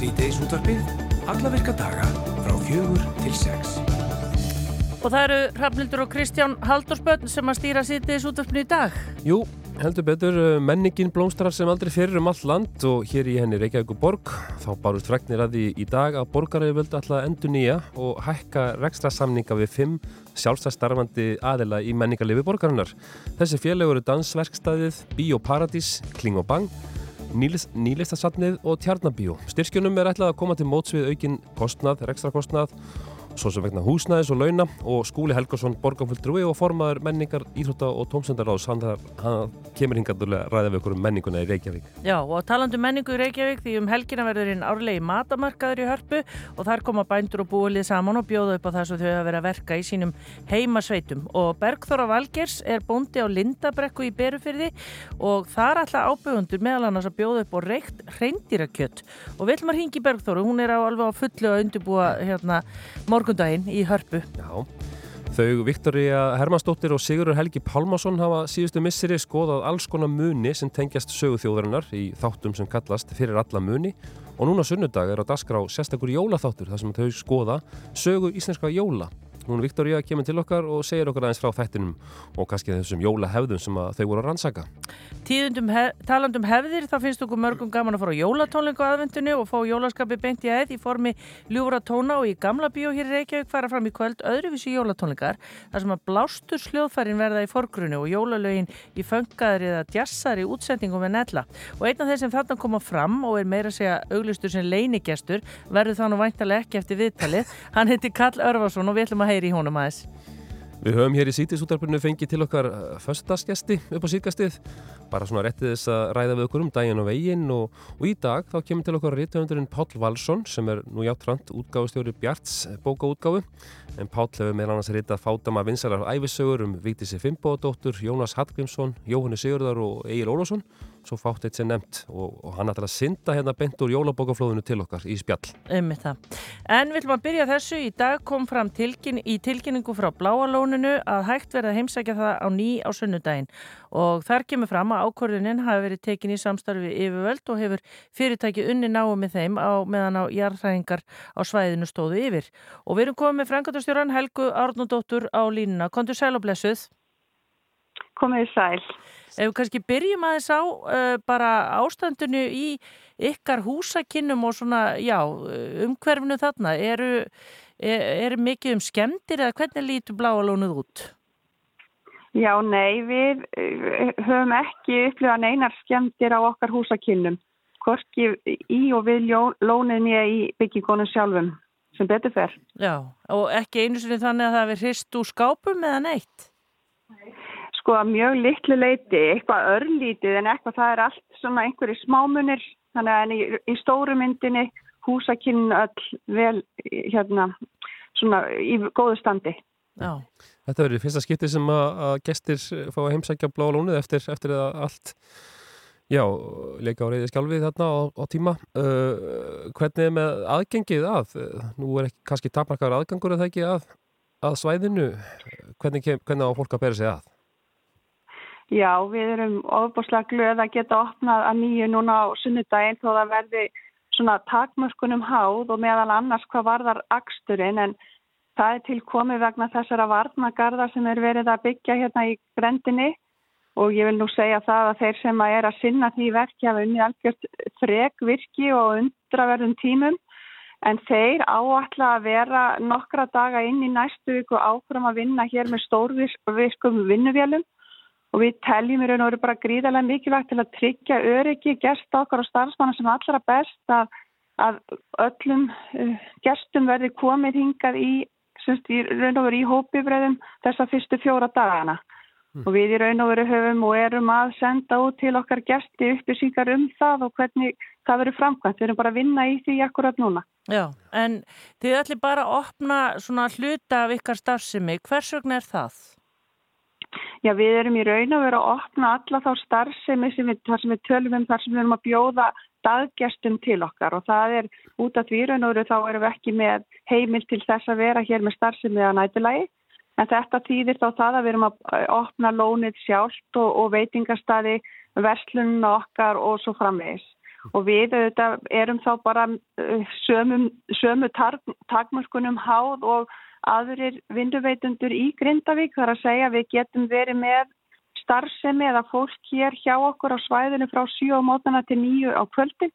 Sýteis útvarpið, alla virka daga frá fjögur til sex. Og það eru Hrafnildur og Kristján Haldursbönn sem að stýra Sýteis útvarpinu í dag. Jú, heldur betur, uh, menningin blómstrar sem aldrei fyrir um all land og hér í henni Reykjavík borg þá bárust fregnir að því í dag að borgaræði völdu alltaf endur nýja og hækka rekstra samninga við fimm sjálfstæðstarfandi aðila í menningarlifi borgarinnar. Þessi félag eru Dansverkstæðið, Bíóparadís, Kling og Bang Nýlistasatnið og Tjarnabíó. Styrkjunum er ætlað að koma til móts við aukin kostnað, rekstra kostnað svo sem vegna húsnæðis og launa og Skúli Helgarsson, borgarfulltrúi og formaður menningar, íþrótta og tómsendaráðs hann, hann kemur hingaðulega að ræða við okkur um menninguna í Reykjavík. Já og talandu um menningu í Reykjavík því um helgina verður einn árlegi matamarkaður í hörpu og þar koma bændur og búilið saman og bjóða upp á þess að þau hafa verið að verka í sínum heimasveitum og Bergþóra Valgers er bóndi á Lindabrekku í Berufyrði og þar alltaf ábyggundur meðal annars að bjóða upp á reykt reyndýrakjött og Vilmar Hingi Bergþóru, hún er á alveg á fullu að undirbúa hérna, morgundaginn í hörpu. Já, þau Viktoria Hermannsdóttir og Sigurður Helgi Pálmarsson hafa síðustu misseri skoðað alls konar muni sem tengjast söguþjóðarinnar í þáttum sem kallast fyrir alla muni og núna sunnudag er á dasgrá sérstakur jólaþáttur þar sem þau skoða sögu íslenska jóla. Hún Viktoria kemur til okkar og segir okkar aðeins frá þættinum og kannski þessum jólahefðum sem þau voru að rannsaka. Tíðundum hef, talandum hefðir þá finnst okkur mörgum gaman að fara á jólatónlingu aðvendinu og fá jólaskapi beint í aðeð í formi ljúfra tóna og í gamla bíó hér í Reykjavík fara fram í kvöld öðruvísi jólatónlingar þar sem að blástur sljóðfærin verða í forgrunni og jólalögin í föngaðri eða djassari útsendingum með netla og einn af þeir sem þarna koma fram og er meira að segja auglustur sem leinigestur verður nú væntalega ekki eftir viðtalið hann heiti Karl Örvarsson og við ætlum að heyri í honum aðeins. Við höfum hér í sítisútarpunni fengið til okkar föstudagsgesti upp á síkastið bara svona réttið þess að ræða við okkur um daginn og veginn og, og í dag þá kemur til okkar rítuðundurinn Páll Valsson sem er nú játtrand útgáfustjóri Bjarts bókaútgáfu. En Páll hefur meðal annars ritað fátama vinsalar æfisögur um Víktísi Fimboðdóttur, Jónas Hallgrímsson, Jóhanni Sigurðar og Egil Ólásson svo fátt eitt sem nefnt og, og hann ætlar að synda hérna bent úr jólabókaflóðinu til okkar í spjall. Um þetta. En við ætlum að byrja þessu. Í dag kom fram tilkyn, í tilkynningu frá Bláalóninu að hægt verða að heimsækja það á ný á sunnudaginn og þar kemur fram að ákvörðunin hafi verið tekin í samstarfi yfirvöld og hefur fyrirtæki unni náu með þeim á meðan á jarðræðingar á svæðinu stóðu yfir. Og við erum komið með frangatastjóran Helgu Árnundóttur á línuna. Kontur sæl og blessuð. Komið sæl. Ef við kannski byrjum aðeins á uh, bara ástandinu í ykkar húsakinnum og svona, já, umhverfinu þarna, eru, er, eru mikið um skemmtir eða hvernig lítur bláalónuð út? Já, nei, við höfum ekki upplifað neinar skemmtir á okkar húsakinnum, hvorki í og við lóninni í byggingunum sjálfum, sem betur fer. Já, og ekki einu sinni þannig að það er hrist úr skápum eða neitt? Nei sko mjög litlu leiti, eitthvað örlítið en eitthvað það er allt svona einhverju smámunir þannig að í, í stóru myndinni húsakinn öll vel hérna svona í góðu standi. Já. Þetta verður fyrsta skipti sem að, að gestir fá að heimsækja blá lónið eftir, eftir að allt já, leika á reyði skjálfið þarna á, á tíma. Uh, hvernig er með aðgengið að? Nú er ekki kannski tapmarkaður aðgangur að það ekki að, að svæðinu. Hvernig, hvernig á fólk að bera sig að? Já, við erum ofbúslega glöð að geta opnað að nýju núna á sunnudaginn þó það verði svona takmörkunum háð og meðal annars hvað varðar aksturinn en það er til komið vegna þessara varnagarða sem er verið að byggja hérna í grendinni og ég vil nú segja það að þeir sem að er að sinna því verkja hafa unni algjört frek virki og undraverðum tímum. En þeir áallega að vera nokkra daga inn í næstu viku áfram að vinna hér með stórvirkum vinnuvélum og við teljum í raun og veru bara gríðarlega mikilvægt til að tryggja öryggi gerst okkar og starfsmanna sem allra best að, að öllum uh, gerstum verði komið hingað í, semst, í raun og veru í hópifræðum þessa fyrstu fjóra dagana mm. og við í raun og veru höfum og erum að senda út til okkar gersti upplýsingar um það og hvernig það verður framkvæmt. Við erum bara að vinna í því akkurat núna. Já, en þið ætli bara að opna svona hluta af ykkar starfsemi. Hvers vegna er það? Já, við erum í raun að vera að opna alla þá starfsemi sem við, sem við tölum um þar sem við erum að bjóða daggestum til okkar. Og það er út af því raun og þá erum við ekki með heimil til þess að vera hér með starfsemi að nætilagi en þetta þýðir þá það að við erum að opna lónið sjálft og, og veitingastadi verslunum okkar og svo framvegis. Og við erum þá bara uh, sömum, sömu takmörkunum háð og aðurir vinduveitundur í Grindavík þar að segja við getum verið með starfsemi eða fólk hér hjá okkur á svæðinu frá 7 á mótana til 9 á kvöldin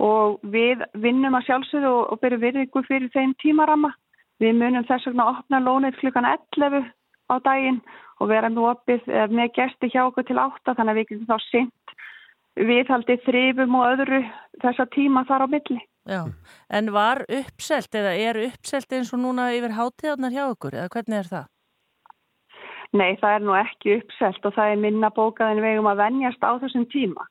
og við vinnum að sjálfsögðu og, og byrju virðingu fyrir þeim tímarama. Við munum þess vegna að opna lónið klukkan 11 á daginn og vera nú opið eh, með gæsti hjá okkur til 8 þannig að við getum þá sint viðhaldið þrifum og öðru þessa tíma þar á milli. Já, en var uppselt eða er uppselt eins og núna yfir hátíðarnar hjá okkur eða hvernig er það? Nei, það er nú ekki uppselt og það er minna bókað en vegum að vennjast á þessum tíma.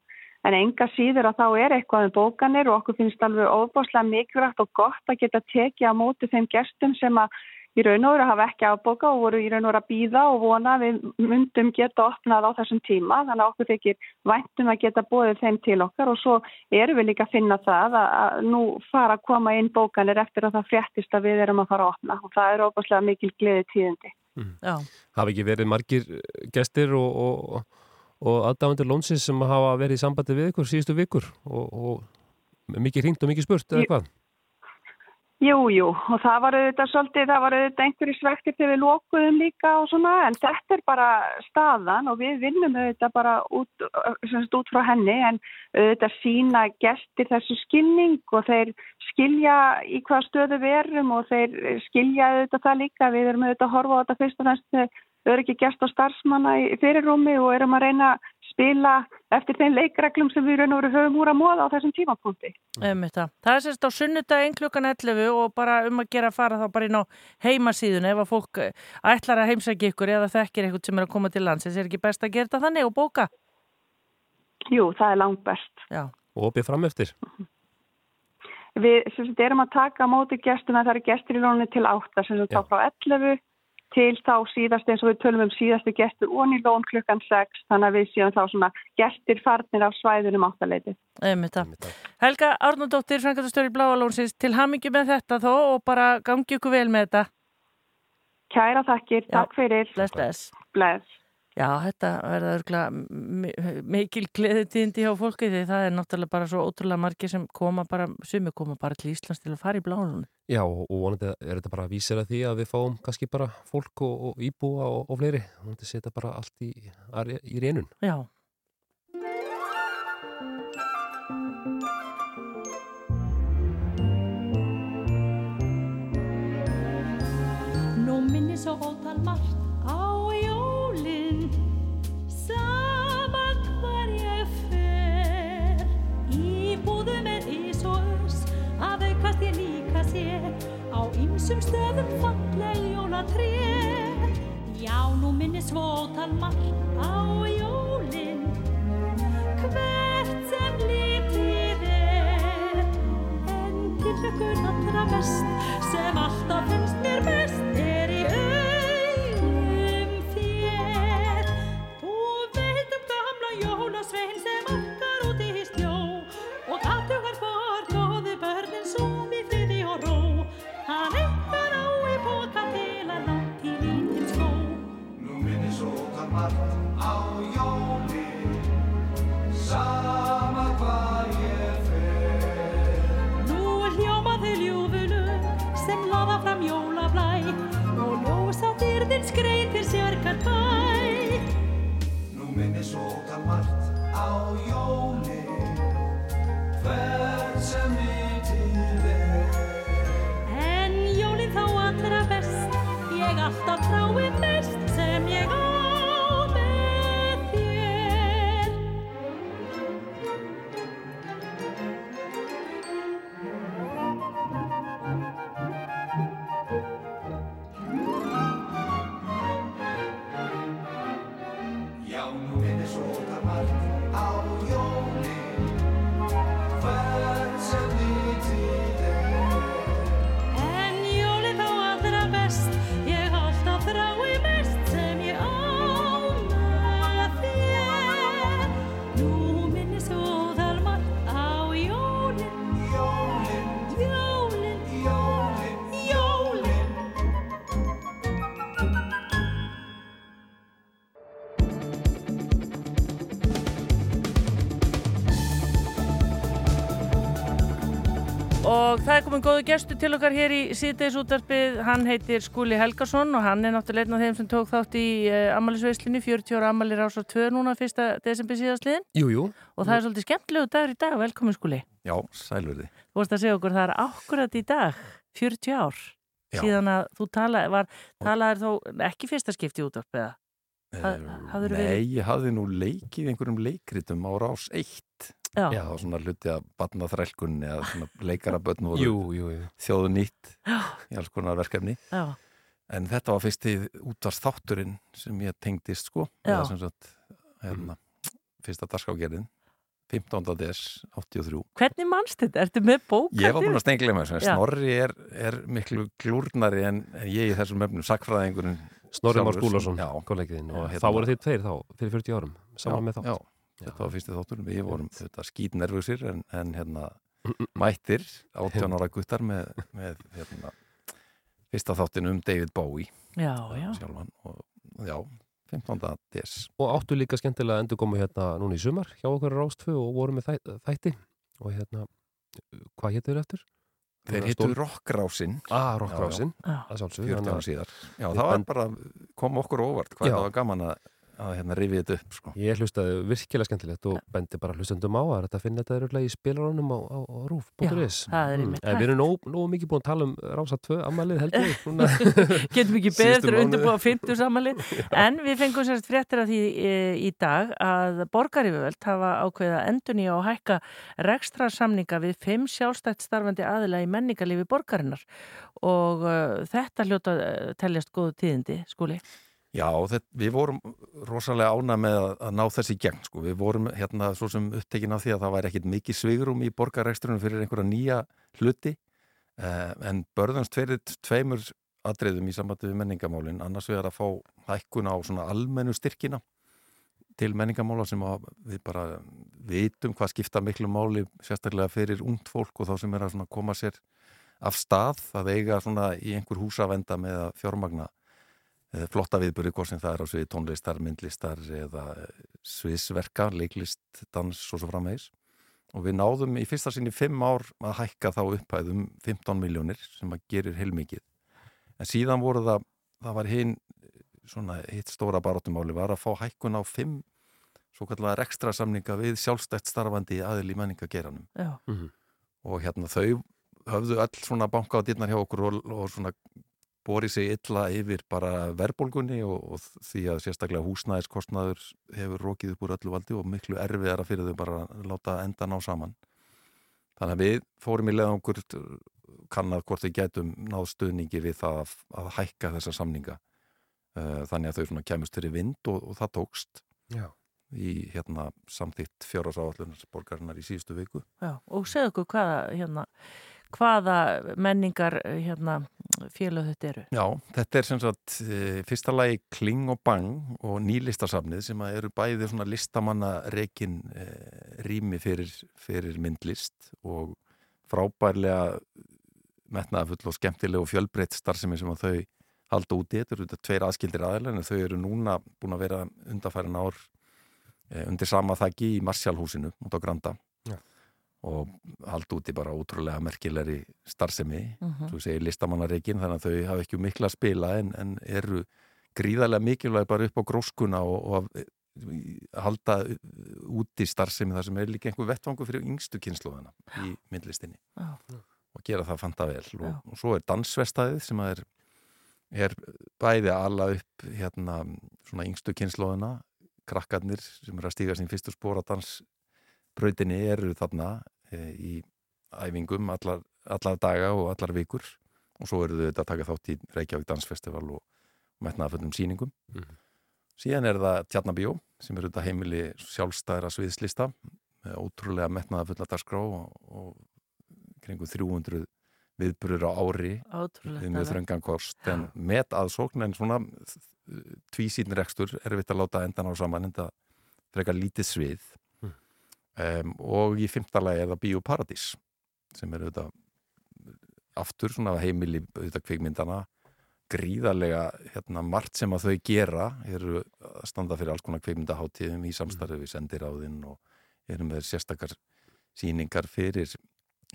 En enga síður að þá er eitthvað með bókanir og okkur finnst alveg óbáslega mikilvægt og gott að geta tekið á móti þeim gestum sem að í raun og veru hafa ekki áboka og voru í raun og veru að býða og vona við myndum geta opnað á þessum tíma þannig að okkur þykir væntum að geta bóðið þeim til okkar og svo erum við líka að finna það að nú fara að koma inn bókanir eftir að það fréttist að við erum að fara að opna og það er óbúslega mikil gleði tíðindi. Mm. Hafi ekki verið margir gestir og, og, og aðdáðandir lónsins sem hafa verið í sambandi við ykkur síðustu vikur og, og mikið hringt og mikið spurt eða hvað? Jú, jú, og það var auðvitað svolítið, það var auðvitað einhverju svektir þegar við lókuðum líka og svona, en þetta er bara staðan og við vinnum auðvitað bara út, út frá henni, en auðvitað sína gestir þessu skilning og þeir skilja í hvað stöðu við erum og þeir skilja auðvitað það líka, við erum auðvitað að horfa á þetta fyrst og næstu, við erum ekki gest á starfsmanna í fyrirrumi og erum að reyna að spila eftir þeim leikreglum sem við raun og veru höfum úr að móða á þessum tímapunkti. Um það er sérst á sunnudaginn klukkan 11 og bara um að gera að fara þá bara inn á heimasíðun ef að fólk eh, ætlar að heimsækja ykkur eða þekkir eitthvað sem er að koma til lands. Er ekki best að gera þetta þannig og bóka? Jú, það er langt best. Já. Og opið fram eftir? Við sem erum að taka á móti gestum en það eru gestur í lónu til 8 sem þá frá 11 til þá síðast eins og við tölum um síðastu gestur og í lón klukkan 6 þannig að við séum þá svona gestir farnir af svæðunum áttaleiti. Helga Arnóndóttir, frangatastöri Bláalónsins, til hamingi með þetta þó og bara gangi ykkur vel með þetta. Kæra takkir, takk fyrir. Bless, bless. Bless. Já, þetta verða örgulega mikil gleðitíðindi hjá fólki því það er náttúrulega bara svo ótrúlega margir sem koma bara, sumi koma bara til Íslands til að fara í blálunum. Já, og vonandi er þetta bara að vísera því að við fáum kannski bara fólk og, og íbúa og, og fleiri. Vonandi setja bara allt í, í reynun. Já. Nú minni svo ótal margt ýmsum stöðum falleg jólatré. Já, nú minni svótal margt á jólin Hvert sem litið er. En til ykkur allra mest sem alltaf finnst mér best það er komin góðu gestu til okkar hér í síðdeisútarpið. Hann heitir Skúli Helgason og hann er náttúrulega einn af þeim sem tók þátt í uh, ammælisveislinu, 40 ára ammælir ásar 2 núna, 1. desember síðastliðin. Jú, jú. Og það er svolítið skemmtilegu dagur í dag. Velkomin Skúli. Já, sælverði. Þú vorst að segja okkur, það er akkurat í dag, 40 ár, Já. síðan að þú talaði, var, talaði þó ekki fyrsta skipti? Ha- Eh, Nei, ég hafði nú leikið einhverjum leikritum á rás 1. Já. Já, það var svona hluti að batna þrælkunni eða svona leikarabötn voru Jú, jú, jú. þjóðu nýtt í alls konar verkefni. Já. En þetta var fyrsti útvars þátturinn sem ég tengdist sko. Eða sem sagt, hérna, fyrsta dagskágerðin, 15. des, 83. Hvernig mannst þetta? Ertu með bókaldið? Ég var búin að stengla. Já. Snorri er, er miklu glúrnari en en ég í þessum efnum, sakfræðingurinn. Snorri Már Já, kollegiðinn og hérna- þá voru þið tveir þá, fyrir 40 árum, saman já, með þátt. Þetta var fyrsti þáttur við vorum þetta, skítnervusir en, en hérna mættir 18 ára guttar með, með hérna, fyrsta þáttin um David Bowie Já, já. sjálfan og já, 15. des Og áttu líka skemmtilega endur komu hérna núna í sumar hjá okkur á Rástfö og voru með þæ- þætti og hérna, hvað héttu þér eftir? þeir hittu Rockrásin Ah, Rockrásin, Já. að sjálfsögðu. 40 þannig ára að síðar já, það var bara, kom okkur óvart hvað það var gaman að, að hérna, rifið þetta upp sko. Ég hlustaði virkilega skemmtilegt og bendi bara hlustendum á að þetta finna þetta örugglega í spilarunum á, á, á rúf.is Já, það er einmitt En við erum nógu nóg mikið búin að tala um Rása 2 ammælið heldur. Getum ekki Síðustu eftir að mánuði. undirbúa 50 samanli en við fengum sérst fréttir af því e, í dag að borgarífjöld hafa ákveðið að endunni á að hækka rekstra samninga við fimm sjálfstætt starfandi aðila í menningarlifi borgarinnar og uh, þetta hljóta uh, teljast góðu tíðindi, skúli. Já, þetta, við vorum rosalega ána með að, að ná þessi gegn sko. við vorum hérna svo sem upptekin af því að það væri ekkit mikið svigrum í borgarekstrunum fyrir einhverja nýja hluti eh, en börðumst fyrir tveimur atriðum í sambandi við menningamálin annars vegar að fá hækkun á svona almennu styrkina til menningamála sem við bara vitum hvað skipta miklu máli sérstaklega fyrir ungt fólk og þá sem er að koma sér af stað að eiga svona í einhver húsavenda með að fjármagna flotta viðbyrði hvort sem það er á sviði tónlistar, myndlistar eða eh, sviðsverka, leiklist, dans og svo framvegis. Og við náðum í fyrsta sinni fimm ár að hækka þá upphæðum 15 miljónir sem að gerir heilmikið. En síðan voru það, það var hinn svona hitt stóra baróttumáli var að fá hækkun á fimm svo kallar ekstra samninga við sjálfstætt starfandi aðil í menningageranum Já. og hérna þau höfðu öll svona banka á dýrnar hjá okkur og, og svona borið sig illa yfir bara verðbólgunni og, og því að sérstaklega húsnæðiskostnaður hefur rókið upp úr öllu valdi og miklu erfiðara fyrir þau bara að láta enda ná saman. Þannig að við fórum í leðangur kannad hvort við gætum náð stuðningi við það að, að hækka þessa samninga. Eh, Þannig að þau kemust fyrir vind og, og það tókst Já. í hérna samþýtt fjórasáallunar borgarinnar í síðustu viku. Já, og segðu okkur hvaða, hérna, hvaða menningar hérna, félög þetta eru. Já, þetta er sem sagt eh, fyrsta lagi Kling og Bang og nýlistasafnið sem eru bæði svona listamanna reikin eh, rými fyrir, fyrir myndlist og frábærlega metnaðafull og skemmtileg og fjölbreytt starfsemi sem að þau halda úti. Þetta eru þetta tveir aðskildir aðeinar en þau eru núna búin að vera undarfærin ár eh, undir sama þakki í Marsjálhúsinu út á Granda. Og halda úti bara ótrúlega merkilegri starfsemi Mhm. þú segir listamannareikin þannig að þau hafa ekki mikla að spila en, en eru gríðarlega mikilvæg bara upp á gróskuna og, og að að halda úti starfsemi þar sem er líka einhver vettvangu fyrir yngstu kynsluðana í myndlistinni Já. og gera það fanta vel Já. og, og svo er dansvestaðið sem er, er bæði að ala upp hérna svona yngstu kynsluðana krakkarnir sem eru að stíga sín fyrstu spóra dansbrautinni eru þarna e, í æfingum allar, allar daga og allar vikur og svo eru þau þetta að taka þátt í Reykjavík Dansfestival og metnaðaföllum síningum Mhm. síðan er það Tjarnabíó sem eru þetta heimili sjálfstæðra sviðslista með ótrúlega metnaðafulla dagskrá og, og kringu 300 viðburður á ári Ótrúlegt. við mjög alveg. þröngan kost en met aðsókn en svona tvísýn rekstur erfitt að láta endan á saman en það frekar lítið svið Mm. Um, og í fymta lagi er það Bíóparadís sem er auðvitað aftur svona heimili auðvitað kvikmyndana gríðarlega hérna, margt sem að þau gera eru að standa fyrir alls konar kvikmyndaháttíðum í samstarfi við sendiráðinn og eru með sérstakar síningar fyrir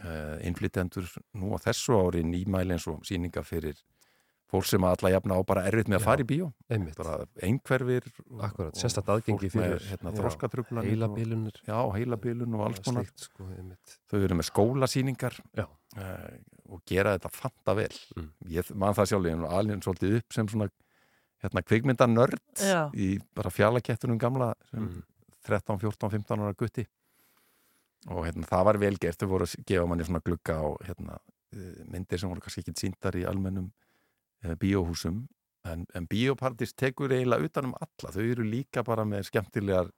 uh, innflytjendur nú á þessu ári nýmæli eins og síninga fyrir fólk sem alla jafna á bara erfitt með að fara í bíó. bara einhverfir Akkurat, sérstakt aðgengi fyrir- hérna, já, þroskatruglanir heilabilunir. Já, heilabilun og alls konar. sko, þau eru með skólasýningar Já. uh, og gera þetta fanta vel Mm. ég man það sjálf, ég er alveg svolítið upp sem svona hérna kvikmyndanörd í bara fjalakettunum gamla sem Mm. 13, 14, 15 ára gutti. Og hérna, það var vel gert. Þau voru að gefa manni svona glugga á hérna, eh, myndir sem voru kannski ekki sýndar í almennum bíóhúsum en, en bíópartist tekur eiginlega utanum alla, þau eru líka bara með skemmtilegar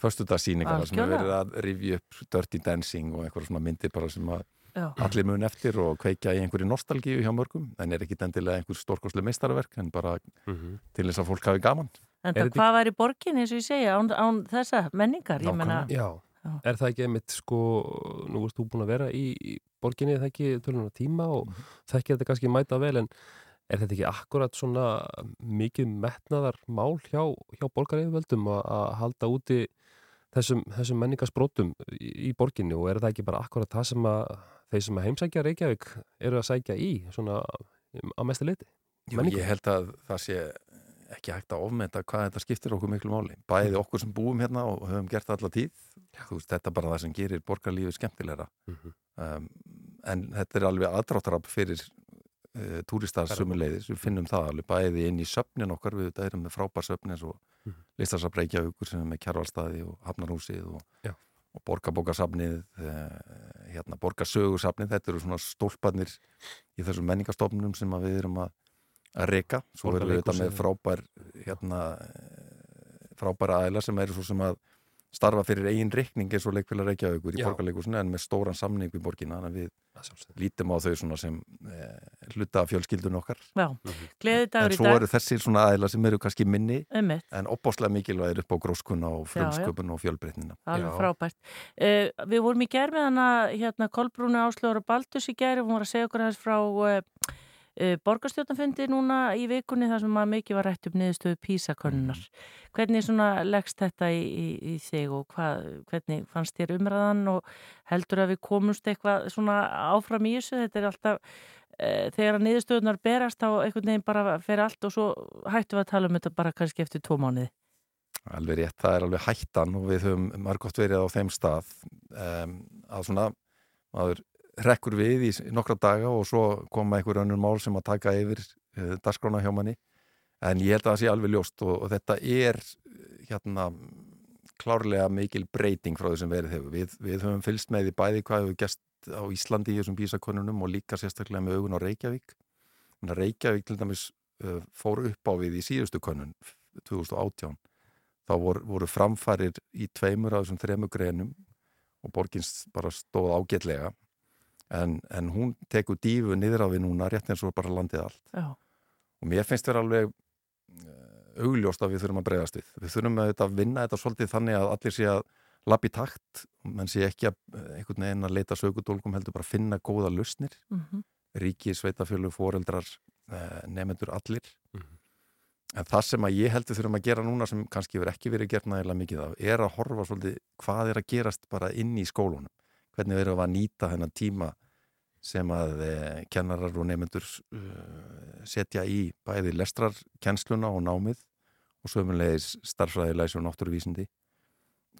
föstudagsýningar sem er verið að rifja upp Dirty Dancing og einhverja svona myndir bara sem að Já. allir mun eftir og kveikja í einhverju nostalgíu hjá mörgum en er ekki endilega einhver stórkoslega meistarverk en bara Mhm. til þess að fólk hafi gaman En það hvað var í borgin eins og ég segja án, án þessa menningar, ég menna Já, Já. er það ekki einmitt sko, nú erst þú búin að vera í, í borginni það ekki tölunum tíma og Mhm. þekkir þetta kannski mæta vel en er þetta ekki akkurat svona mikið metnaðar mál hjá, hjá borgaryfirvöldum að, halda úti þessum, þessum menningarsbrótum í, í borginni? Og er það ekki bara akkurat það sem að þeir sem að heimsækja Reykjavík eru að sækja í svona á mestu leiti? Jú, ég held að það sé ekki hægt að ofmeta hvað þetta skiptir okkur miklu máli. Bæði okkur sem búum hérna og höfum gert það alla tíð. Þú veist, þetta er bara það sem gerir borgarlífið skemmtilegra. Mhm. um, en þetta er alveg aðdráttarab fyrir uh, túristar sumuleiðis, við finnum það alveg bæði inn í söfnin okkar, við erum með frábær söfn eins og Mhm. listasafreikjaukur sem er með kjærvalstaði og hafnarhúsið og, og borgarbókasafnið uh, hérna borgarsögursafnið, þetta eru svona stólpanir í þessum menningastofnunum sem við erum að að reyka, svo erum við þetta með frábær hérna, eh, frábæra aðila sem eru svo sem að starfa fyrir eigin reikning eins og leikfélag Reykjavíkur í borgarleikusinu en með stóran samning við borgina, þannig að við lítum á þau svona sem e, hluta af fjölskyldun okkar. Já, gleði en dagur í svo dag. eru þessir svona aðila sem eru kannski minni Einmitt, en opbáslega mikilvægir upp á gróskuna og frumsköpun og fjölbreytnina. Alveg frábært. Uh, Við vorum í gær með hana hérna Kolbrúnu Áslöður og Baldus í gær og hún var að segja okkur hans frá uh, uh, borgarstjórnafundi núna í vikunni þar sem að mikið var rætt upp niðurstöðu písakönnunar Hvernig svona leggst þetta í, í, í þig og hvað, hvernig fannst þér umræðan og heldur að við komumst eitthvað svona áfram í þessu? Þetta er alltaf þegar að niðurstöðunar berast þá einhvern veginn bara fer allt og svo hættum við að tala um þetta bara kannski eftir tvo mánuði alveg rétt, það er alveg hættan og við höfum margótt verið á þeim stað um, að svona maður rekkur við í nokkra daga og svo koma einhver önnur mál sem að taka yfir uh, dagskrána hjá manni en ég held að það sé alveg ljóst og, og þetta er eh, hérna klárlega mikil breyting frá þessum verið hefur. Við, við höfum fylst með því bæði hvað hefur gæst á Íslandi í þessum bísakonunum og líka sérstaklega með augun á Reykjavík. Reykjavík til dæmis fór upp á við í síðustu konun 2018. Þá voru, voru framfærir í tveimur af þessum þremur greinum og borgins bara stóð ágætlega en, en hún tekur dífu niður á við núna rétt eins og bara landið allt Já, og mér finnst vera alveg augljóst að við þurfum að bregðast við við þurfum að, að vinna þetta svolítið þannig að allir sé að lappi takt menn sé ekki að eh, einhvern veginn að leita sögudólgum heldur bara að finna góða lausnir. Mm ríki, sveitafjölu, foreldrar eh, nefnendur allir. Mhm. en það sem að ég heldur þurfum að gera núna sem kannski verið ekki verið gert nægilega mikið af er að horfa svolítið hvað er að gerast bara inn í skólunum. Hvernig verðum við að nýta þennan tíma sem að eh, kennarar og nefnendur setja í bæði lestrarkennsluna og námið og sömulegis starfræðilegis og náttúruvísindi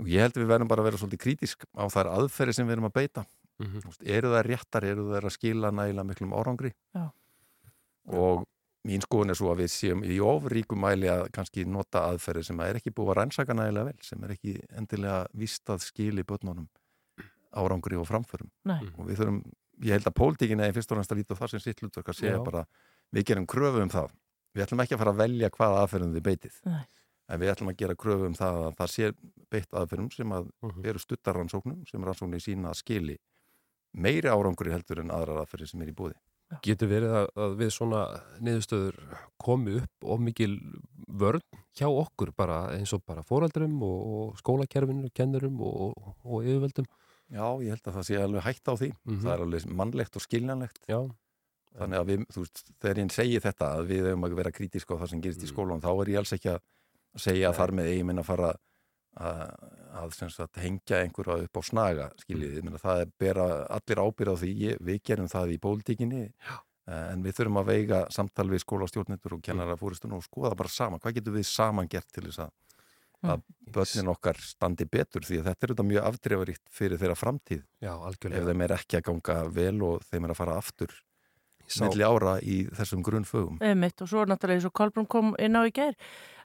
og ég held að við verðum bara að vera svolítið krítisk á þær aðferði sem við erum að beita. Mhm. Þú veist, eru það réttar, eru það að skila nægilega miklum árangri? Já. og mín skoðun er svo að við séum í ofríkum mæli að kannski nota aðferði sem er ekki búið að rannsaka nægilega vel sem er ekki endilega vist að skili börnunum árangri og framförum. Nei, og við þurfum, ég held að pólitíkin er fyrst og næst að líta á það sem sitt hlutverk að segja bara, við gerum kröfu um það. Við ætlum ekki að fara að velja hvaða aðferðum við beitið. Nei. En við ætlum að gera kröfu um það að það sé beitt aðferðum sem að Mhm. eru stuttar rannsóknum sem rannsóknir sína að skili meiri árangri heldur en aðrar aðferðir sem er í búði Getur verið að, að við svona niðurstöður komi upp of mikil vörn hjá okkur bara eins og bara fóraldrum og, og skólakerfinu, kennurum og, og yfirvöldum? Já, ég held að það sé alveg hægt á því Mhm. það er alveg mannlegt og skiljanlegt Já, þannig að við, þú veist, þegar ég segi þetta að við hefum að vera krítisk á það sem gerist í Mm. skólan þá er ég alls ekki að segja að þar með eigin minn að fara að, að sagt, hengja einhverja upp á snaga skiljið, mm. það er bera allir ábyrð á því, ég, við gerum það í pólitíkinni en við þurfum að veiga samtal við skólastjórnendur og kennara fóristun og skoða bara saman, hvað getur við saman gert til þess að, að börnin okkar standi betur? Því að þetta er þetta mjög afdrefaríkt fyrir þeirra framtíð. Já, ef þeim er ekki að ganga vel og þeim er að fara aftur milli ára í þessum grunnfögum. Einmitt, og svo er náttúrulega eins og Kolbrún kom inn á í gerð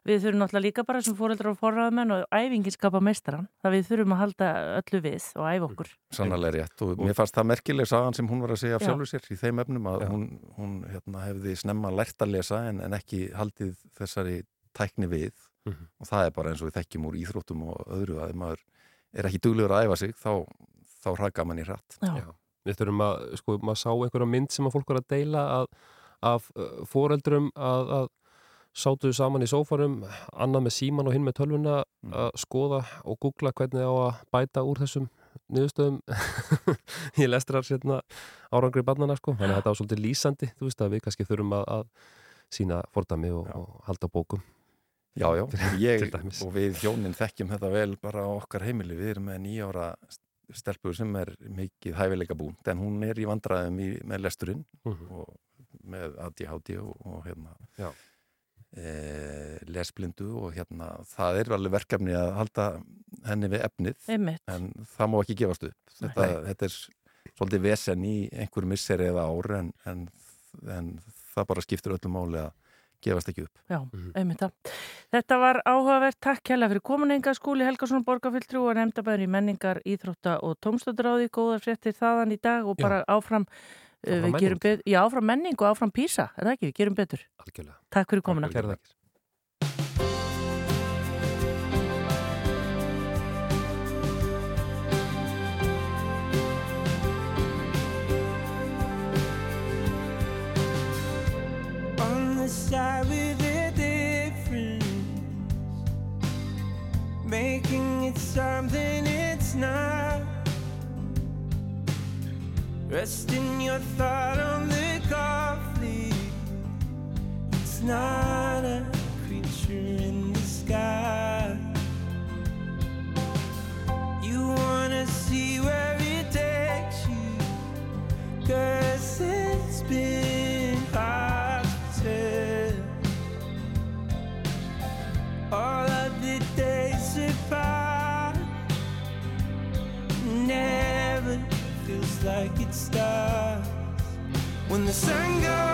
við þurfum náttúrulega líka bara sem fóreldrar og forraðamenn og æfingin skapa meistaran það við þurfum að halda öllu við og æfa okkur Sannlega rétt og mér fannst það merkileg sagan sem hún var að segja af sjálfur sér í þeim efnum að Já. hún, hún hérna, hefði snemma lært að lesa en, en ekki haldið þessari tækni við mm -hmm. og það er bara eins og við þekkjum úr íþróttum og öðru að ef maður er ekki duglegur að æfa sig þá, þá raka mann í hratt Já. Já. Við þurfum að, sko, maður sá einhverja mynd sem að fólk var að deila að, sátuðu saman í sófarum, annað með síman og hinn með tölvuna mm. að skoða og googla hvernig á að bæta úr þessum niðurstöðum í lestrar sérna árangri barnana sko, þannig að þetta var svolítið lýsandi, þú veist að við kannski þurfum að, að sína fordami og, og halda bókum. Já, já, ég og við hjónin þekkjum þetta vel bara á okkar heimili, við erum með nýjára stelpur sem er mikið hæfileika búin, en hún er í vandraðum í, með lesturinn uh mhm. -huh. og með ADHD og, og hérna já lesblindu og hérna það er alveg verkefni að halda henni við efnið Einmitt. en það má ekki gefast upp þetta, þetta er svolítið vesen í einhver misseri eða ár en, en, en það bara skiptir öllum máli að gefast ekki upp. Já, mhm. einmitt það. Þetta var áhugavert. Takk hella fyrir komuninga skúli Helgarsson Borgarfylltrú og nefndabæður í menningar, íþrótta og tómstadráði. Góða fréttir þaðan í dag og bara Já. áfram Áfram við gerum betur, já áfram menning og áfram písa, er það ekki? Við gerum betur. Algjörlega. Takk fyrir komuna. Þakkir. On the side with a difference Making it something it's not Resting your thought on the coffee. It's not a creature in the sky. You wanna see where it takes you. Cause it's been hard to tell. All of the days apart. Feels like it starts. When the sun goes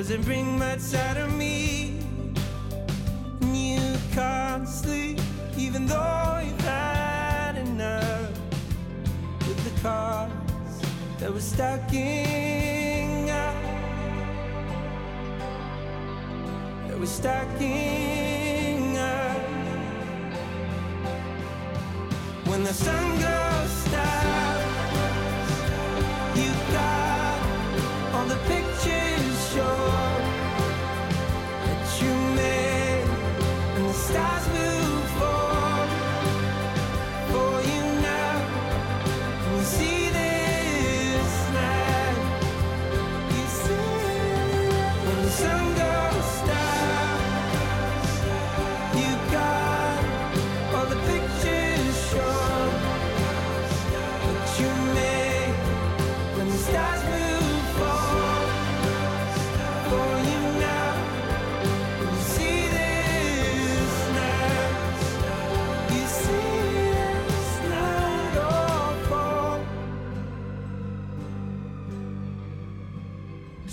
doesn't bring much out of me. And you can't sleep, even though you've had enough. With the cars that were stacking up, that were stacking up. When the sun goes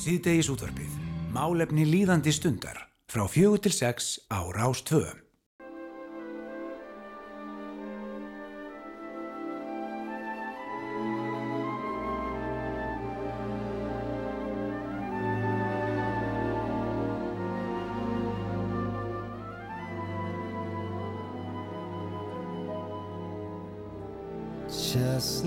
Síðdegis útvarpið. Málefni líðandi stundar. Frá fjögur til sex á Rás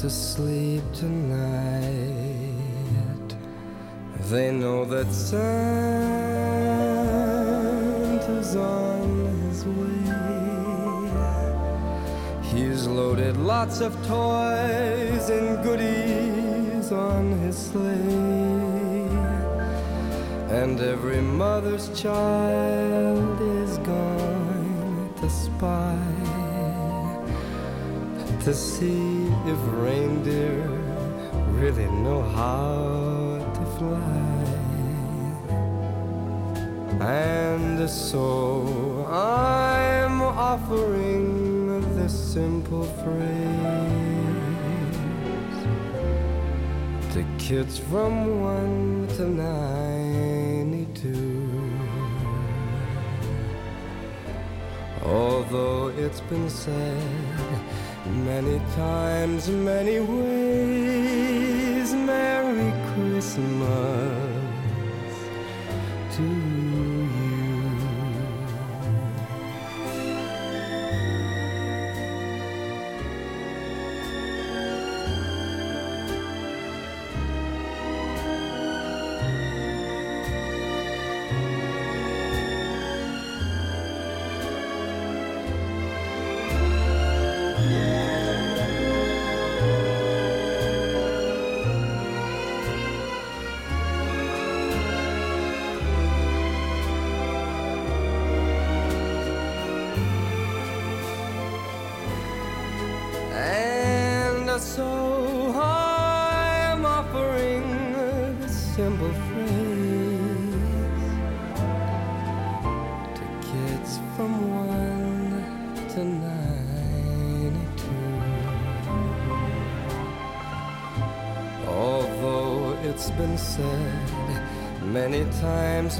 to sleep tonight. They know that Santa's on his way. He's loaded lots of toys and goodies on his sleigh. And every mother's child is going to spy to see if reindeer really know how to fly. And so I'm offering this simple phrase to kids from one to ninety-two. Although it's been said many times, many ways, Merry Christmas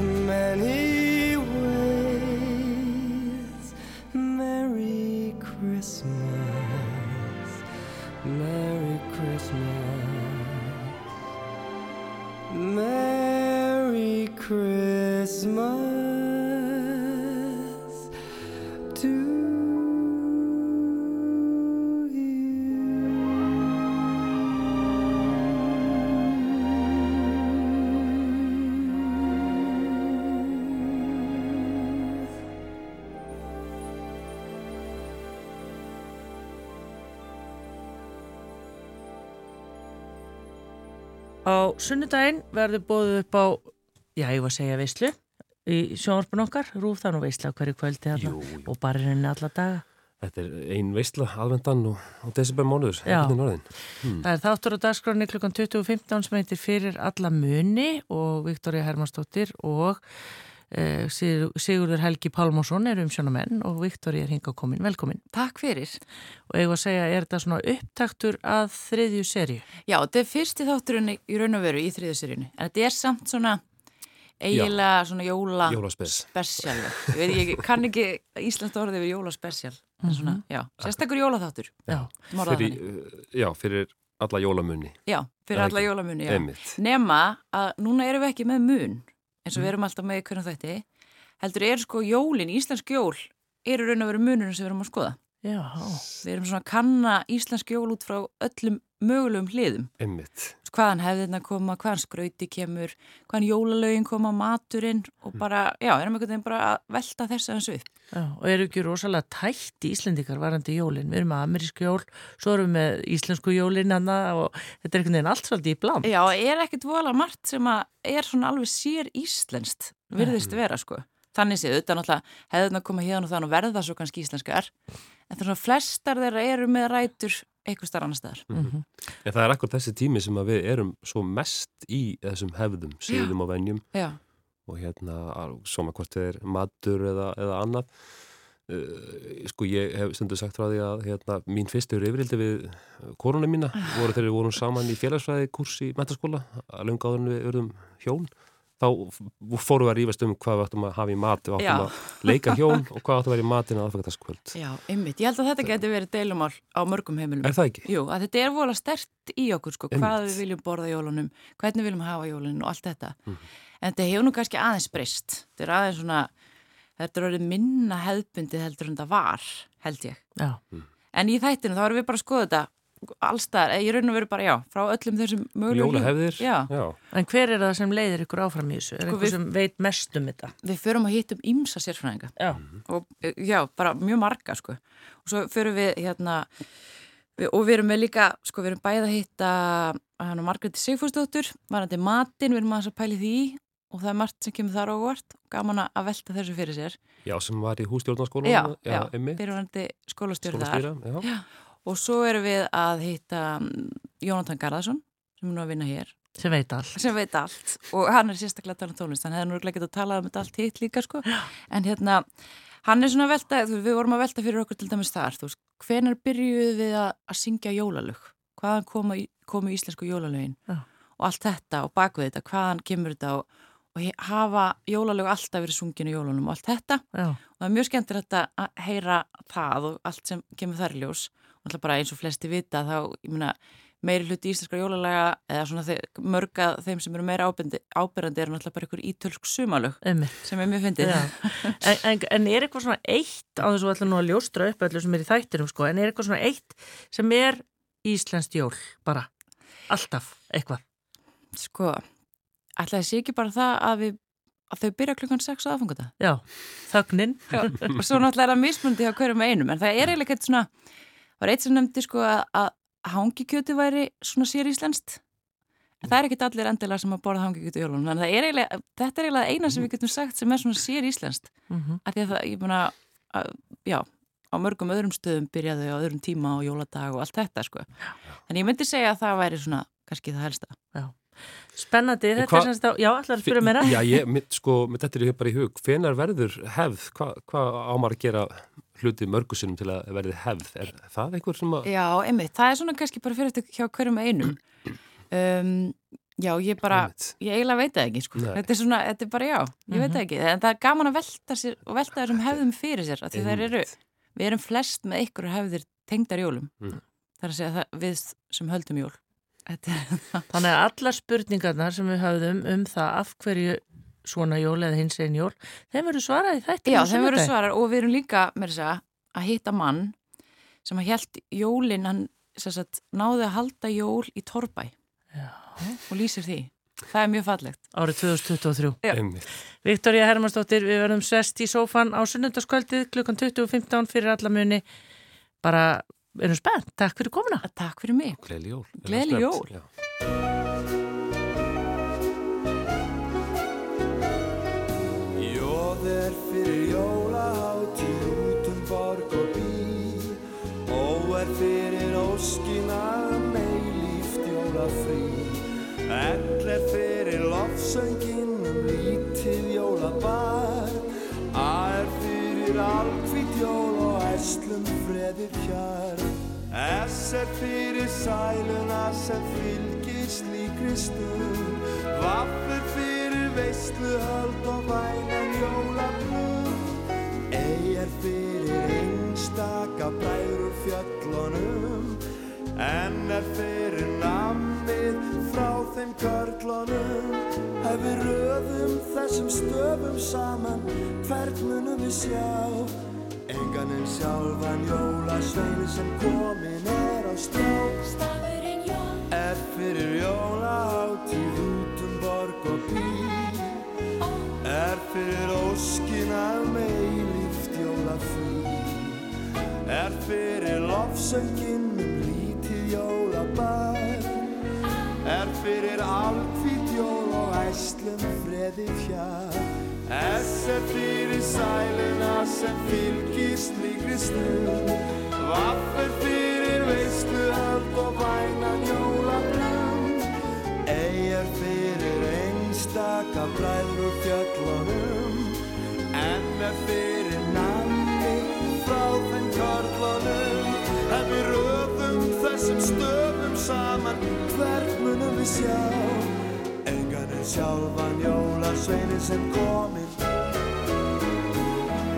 to Á sunnudaginn verður bóðið upp á, já ég var að segja veislu í sjónvarpun okkar, rúf það nú veisla á hverju kvöldi þarna Jú, jú. og bara henni alla daga. Þetta er ein veistla, alvendan og, og desember einhvern veginn orðin. Það er þáttur á dagskráni klukkan 20.15 sem heitir Fyrir alla muni og Viktoria Hermannsdóttir og Sigurður Helgi Pálmásson er umsjónamenn og Viktoria er hinga komin. Velkomin. Takk fyrir. Og ég var að segja, er þetta svona upptaktur að þriðju serju? Já, þetta er fyrsti þátturinn í raun og veru í þriðaseríunni. En þetta er samt svona eiginlega svona jóla spesial. Ég veit ekki, kann ekki íslenskt orðið við jóla spesial. En svona, já, sérstakur jólaþáttur. Já. Fyrir, uh, já, fyrir alla jólamunni. Já, fyrir alla jólamunni. Nema að núna erum við ekki með mun, eins og við erum alltaf með hvernig þætti. Heldur er sko jólin, íslensk jól, eru raun og veru munurinn sem við erum að skoða. Já. Við erum svona að kanna íslensk jól út frá öllum mögulegum hliðum. Einmitt. Hvaðan hefðirna koma, hvaðan skrauti kemur, hvaðan jólalögin koma, maturinn og bara, já, erum einhvern veginn bara að velta þess aðeins upp. Já, og eru ekki rosalega tætt Íslendikar varandi jólin? Við erum með amerísku jól, svo erum við með íslensku jólin hana og þetta er einhvern veginn allt svolítið í bland. Já, er ekkert vola margt sem að er svona alveg sér íslenskt, virðist vera, sko. Þannig séð, auðvitað náttúrulega hefðirna koma hérna og þann og verða svo kannski íslenskar, en það er svona flestar þeirra eru með rætur eitthvað starf annar staðar. Mhm. En það er akkur þessi tími sem að við erum svo mest í þessum hefðum, síðum og venjum Já, og hérna, svona hvort það er matur eða, eða annað. Uh, sko ég hef stundu sagt frá því að hérna, mín fyrstu yfirildi við korona mína voru þegar við vorum saman í félagsfræði kurs í mentaskóla að lunga áður en við verðum hjón þá fórum við að rífast um hvað við áttum að hafa í mat við áttum Já. að leika hjón og hvað áttum að vera í matin að aðfæktaskvöld já, einmitt. Ég held að þetta geti verið deilumál á mörgum heimilum. Er það ekki? Jú, að þetta er vola stert í okkur, sko, hvað Einmitt. við viljum borða jólunum, hvernig við viljum hafa jólunum og allt þetta. Mhm. En þetta hefur nú kannski aðeins breyst. Þetta er aðeins svona, þetta er orðið minna hefðbundið heldur en það var, held ég. Já. En í þættinu þá erum við bara að skoða þetta allstaðar, ég raun og veru bara, já, frá öllum þessum mögulegum Já, Já. En hver er það sem leiðir ykkur áfram í þessu? Er Sko, einhver við- sem veit mest um þetta? við förum að hittum ímsa sérfræðinga. Já. og eh, já, bara mjög marga sko. og svo fyrir við hérna við, og við erum með líka, sko við erum bæði að hitta hann og Margréti Sigfúrsdóttur varandi matinn, við erum aðeins að pæli því og það er margt sem kemur þar óvart gaman að velta þessu fyrir sér Já, sem var í hústjórnarskólanum já, já, emmi, fyrirvarandi skólastjóri þar skólastýra já. Og svo erum við að hitta mm, Jónatan Garðarsson sem er nú að vinna hér. Sem veit allt. sem veit allt. Og hann er sérstaklega að tala um tónlist. Hann hefði nú ekki að tala um þetta allt hitt líka sko. en hérna, hann er svona að velta við vorum að velta fyrir okkur til dæmis þar hvenar byrjuðu við að, að syngja jólalög, hvaðan komu, komu íslensku jólalögin? Já. og allt þetta og baku þetta, hvaðan kemur þetta? Og, og hafa jólalög alltaf verið sungin í jólunum og allt þetta? Já. og það er mjög skemmtir að heyra það og allt sem kemur þar í ljós. og alltaf bara eins og flesti vita þá, ég meina, meiri hluti íslenskar jólalega eða svona þe mörga þeim sem eru meira ábyrrandi, ábyrrandi eru náttúrulega bara ykkur ítölsk sumalög sem er mjög fyndið. En, en, en er eitthvað svona eitt á þessu ætla nú að ljóstra upp öllu sem er í þættinum sko, en er eitthvað svona eitt sem er íslenskt jól bara, alltaf eitthvað? Sko, ætlaði sé ekki bara það að, við, að þau byrja klukkan 6 á aðfangata Já, þögnin. Og svo náttúrulega er það mismundi hjá hverjum einum en það er eiginlega eitthvað svona var eitt sem nefndi sko að, að hangikjöti væri svona sér íslenskt en það er ekkit allir endilega sem að borða hangikjöti í jólunum þannig að er þetta er eiginlega eina sem við getum sagt sem er svona sér íslenskt Mhm. af því að það, ég meina að, já, á mörgum öðrum stöðum byrjaðu á öðrum tíma og jóladag og allt þetta sko. En ég myndi segja að það væri svona kannski það helsta Spennandi, þetta hva- er semst á, já, allar að spyrja mér Já, ég, mitt, sko, mitt þetta er bara í hug. Hvenar verður hefð, hvað hva ámar að gera hluti mörgusinnum til að verði hefð, er það einhver sem að Já, einmitt, það er svona kannski bara fyrir þetta hjá hverjum einum. Um, Já, ég bara Einmitt. ég eiginlega veit það ekki, sko. Nei. þetta er svona, þetta er bara já, ég veit það ekki. En það er gaman að velta sér og velta þessum hefðum fyrir sér, af því þær eru við erum flest með ykkur hefðir tengdar jólum. Mm. það er að segja það, við sem höldum jól Þannig að allar spurningarnar sem við höfðum um það af hverju svona jól eða hins einn jól, þeim verður svarað í þættinu Já, þeim sunnudaginn. svarar og við erum líka með þess að hitta mann sem að held jólin, hann sagt, náði að halda jól í Torbæ Já. og lýsir því. Það er mjög fallegt. Árið 2023. Já. einmitt. Viktoria Hermannsdóttir, við verðum sest í sófan á sunnundaskvöldið klukkan 20.15 fyrir alla muni. Bara, erum spennt. Takk fyrir komuna. Takk fyrir mig. Gleðli jól. Gleðileg jól. Jóð er fyrir jólahátíð út um borg og bí Ó er fyrir óskina mei líft jólafrí Ell er fyrir lofsöngin um lítið jólabar A er fyrir alkvít jól og æslum freðir hjár S er fyrir sæluna sem fylgir slíkri stund Vaff er fyrir veisluhöld og vænan jólablund Ei er fyrir einstaka úr fjöllunum. En er fyrir nammið frá þeim körlunum. Ef við röðum þessum stöfum saman Hvern munum við sjá Engan en sjálfan jólasveinu sem komin er á strá Stafurinn er fyrir jólahátíð út um borg og bí er fyrir óskina með líft jólafrí. Er fyrir lofsöngin um lítið jólabær. Er fyrir alkvít jól og æslum freði fjár Er fyrir sæluna sem fylgir slíkri stund Vaff er fyrir veisluhöld og vænan jólabrund Ei er fyrir einstaka bræður úr fjöllunum. En er fyrir namni frá þeim körlunum. En við röðum þessum stöfum saman Hvert munum við sjá sjálfan jólasveinin sem kominn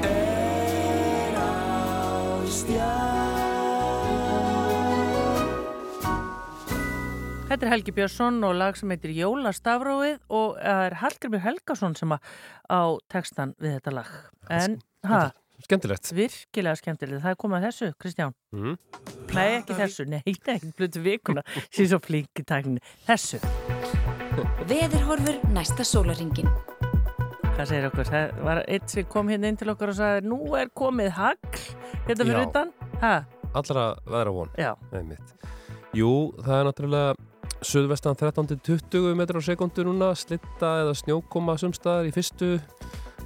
er á stjá Þetta er Helgi Björnsson og lag sem heitir Jólastafróið og það er Hallgrimur Helgason sem að á textan við þetta lag. En, ha, Skemmtilegt. virkilega skemmtilegt. Það er komið að þessu, Kristján. Mm. Nei, ekki þessu. Nei, það er ekki blutu vikuna. Sér svo flink í tækninni. Þessu. Veðurhorfur næsta sólaringin. Hvað segir okkur? Það var eitt sem kom hérna inn til okkur og sagði nú er komið hagl hérna fyrir utan. Ha, Allra veðra von. já. Einmitt. Jú, það er náttúrulega Suðvestan 13-20 metrar á sekundu núna, slitta eða snjókoma sumstaðar í fyrstu,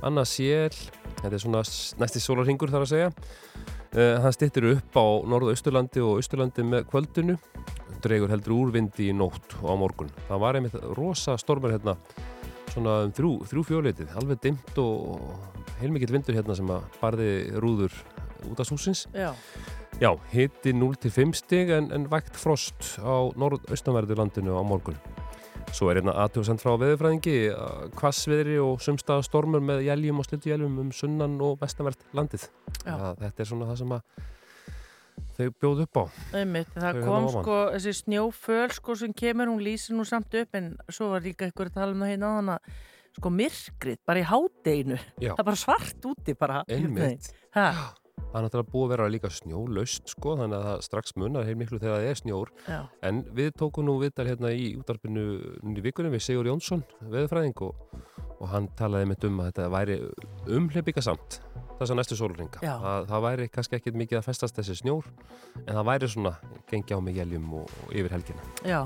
annað sél, þetta er svona næsti sólarhingur þar að segja. Uh, hann stittir upp á norðu-austurlandi og austurlandi með kvöldinu, dregur heldur úrvindi í nótt og á morgun. Það var einmitt rosa stormur hérna, svona um þrjú, þrjú fjólitið, alveg dimmt og heilmikill vindur hérna sem að barði rúður út af húsins. Já, Já, hiti 0-5 stig en, en vægt frost á norð-austanverðu landinu á morgun. Svo er hérna aðtjóðsend frá veðurfræðingi, kvassviðri og sumstaða stormur með jæljum og slutujæljum um sunnan og vestanvert landið. Já. Þetta er svona það sem að þau bjóðu upp á. einmitt. Það Þau kom hérna sko, þessi snjóföl sko sem kemur, hún lýsir nú samt upp en svo var líka ykkur að tala um það hérna áðan að sko myrkrið, bara í hádeginu. Það er bara svart úti bara. Einmitt. Það er náttúrulega búið að vera líka snjólaust sko, þannig að það strax munar heil miklu þegar það er snjór. já, En við tókum nú viðtal hérna í útarpinu í vikunum við Sigur Jónsson, veðurfræðing og, og hann talaði mitt um að þetta væri umhleypika samt þessa næstu sólringa. Það, það væri kannski ekkit mikið að festast þessi snjór en það væri svona gengi á mig jæljum og, og yfir helgina. já.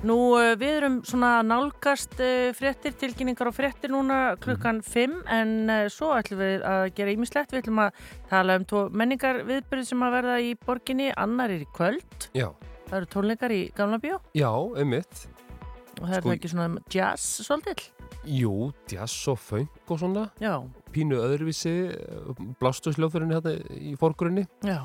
Nú, uh, við erum svona að nálgast uh, fréttir, tilkynningar og fréttir núna klukkan 5 en uh, svo ætlum við að gera ímislegt. Við ætlum að tala um tvo menningar viðbyrð sem að verða í borginni, annar er í kvöld. Já, Það eru tónleikar í Gamla bíó já, einmitt. og það er Sko- ekki svona jazz svolítill. Jú, jazz og funk og svona, Já, pínu öðruvísi, blástusljóðfyrinni hérna í forgrunni. já,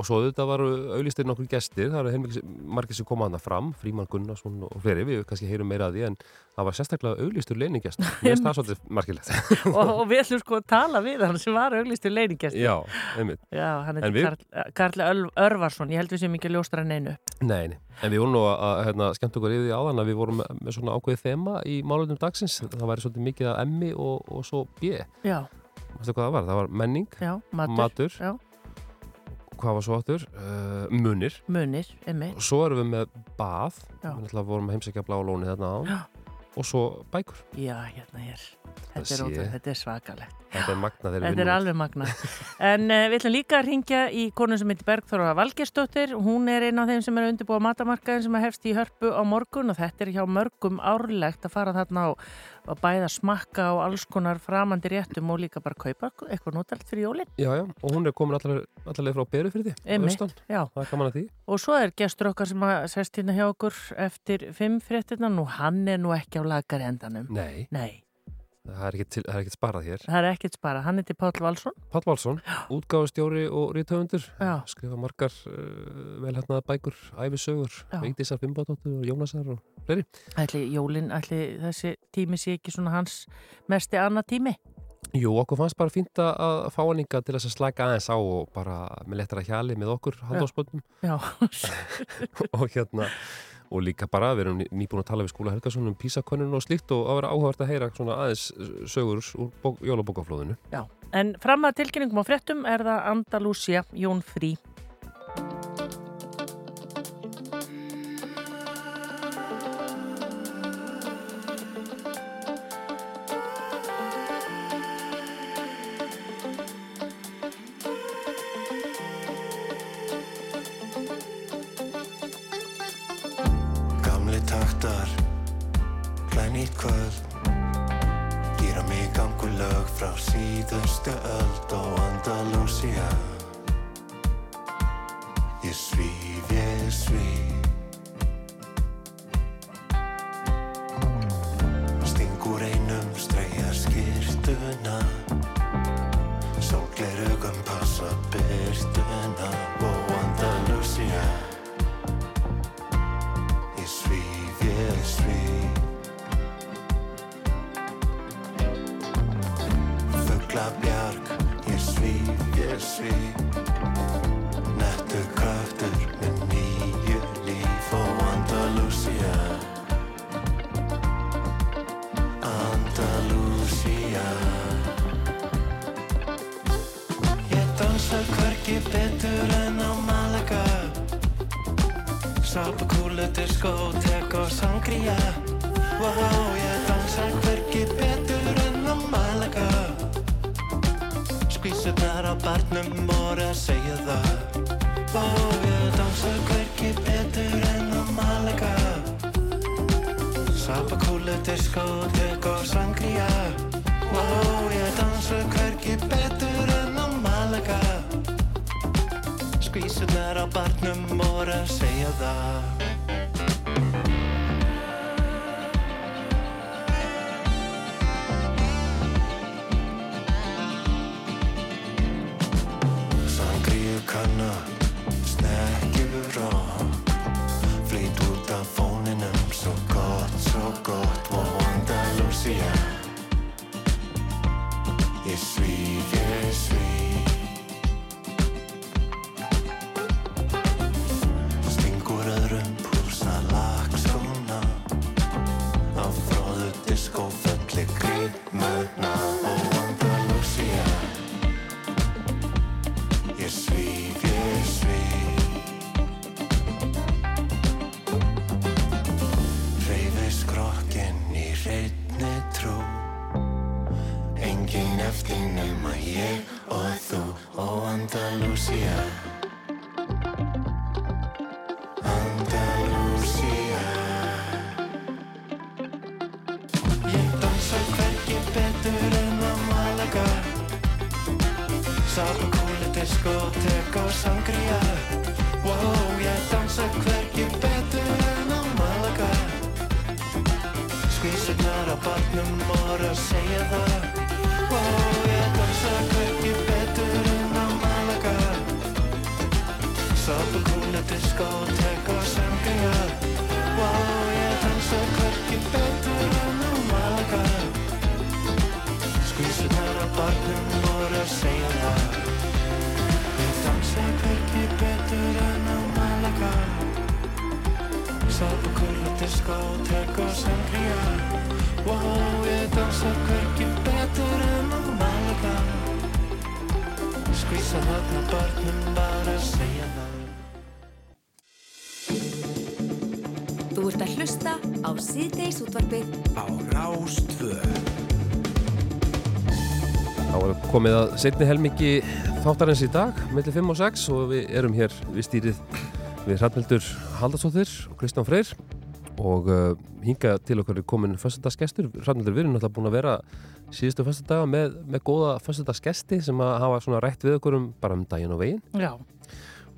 Og svo þetta var auðlistir nokkur gestir, það eru heilmikið margir sem koma hana fram, Fríman Gunnarsson og fleiri, við kannski heyrum meira að því, en það var sérstaklega auðlistur leiningjast. Mér finnst það svolítið margilegt. og, og við ætlum sko að tala við hann sem var auglistu leiningjast. Já, einmitt. Já, hann við- Karl, Karl Öl- Örvarsson, ég held við sem ekki ljóstra hann einu. Nei, nei. En við vorum nú að, að hérna, skemmt okkur yfir því áðan að við vorum með, með svona ákveðið þema í málundum dagsins. Það væri svolítið mikið af emmi og, og svo B. Já, Veistu hvað það var? Það var menning, já, matur, matur, hvað var svo áttur? Uh, munir. munir, emmi. Og svo erum við með bað. Já. Við vorum að heimsækja blá lóni þarna á. Já. Og svo bækur. Já, hérna hér. Þetta er, ótrúlega, þetta er svakalegt. Þetta er magna þegar Þetta er alveg magna. En uh, við ætlum líka að ringja í konu sem heitir Bergþóra Valgersdóttir. Hún er einn af þeim sem er að undirbúa matamarkaðin sem er hefst í hörpu á morgun og þetta er hjá mörgum árlegt að fara þarna og, og bæða smakka á alls konar framandi réttum og líka bara kaupa eitthvað notalt fyrir jólinn. Já, já. Og hún er komin allar, allarlega frá Berufyrði. Austan. Já, Það er gaman að því. og svo er gestur okkar sem að hérna hjá okkur eftir fimm fréttina. Nú, hann er nú ekki á lagari endanum. Nei, Nei, það er ekkert til- það er ekkert sparað hér. það er ekkert spara. Hann heitir Páll Valsson. Páll Valsson, útgáfustjóri og rítöfundur. Já. Skrifa margar uh, velhætnaða bækur, æfisögur. Vigdísar Fimbadóttur og Jónasar og fleiri. Ætli jólinn, ætli þessi tími sé ekki svona hans mesti annað tími? Jú, okkur fannst bara fínt að- fá hann inga til þess að slæka aðeins á og bara með lettara hjali með okkur haldóspöldum Já, og hérna og líka bara, við erum ný- nýbúin að tala við Skúla Helgason um písakönnun og slíkt og að vera áhugavert að heyra svona aðeins sögur úr bók, jólabókaflóðinu. já. En fram að tilkynningum á fréttum er það Andalúsia Jón Frí. Taktar Glænýtt kvöld? Gýra mig gangulög frá síðustu öld og Andalusia Ég svíf, ég svíf Sápakúla, diskotek og sangria. Wow, ég dansa hvergi betur en á Malaga Skvísa þarna barnum bara segja það. Þú ert að hlusta á síðdeis útvarpið á Rástvöð. Þá er komið að setni helmingi þáttarins í dag, millir 5 og 6 og við erum hér við stýrið við Hrafnildur Haldarsóttir og Kristján Freyr og uh, hinga til okkar er komin fyrstadagsgestur. Hrafnildur, við erum náttúrulega búin að vera síðustu fyrstadaga með, með góða fyrstadagsgesti sem að hafa svona rætt við okkur um bara um daginn og veginn Já,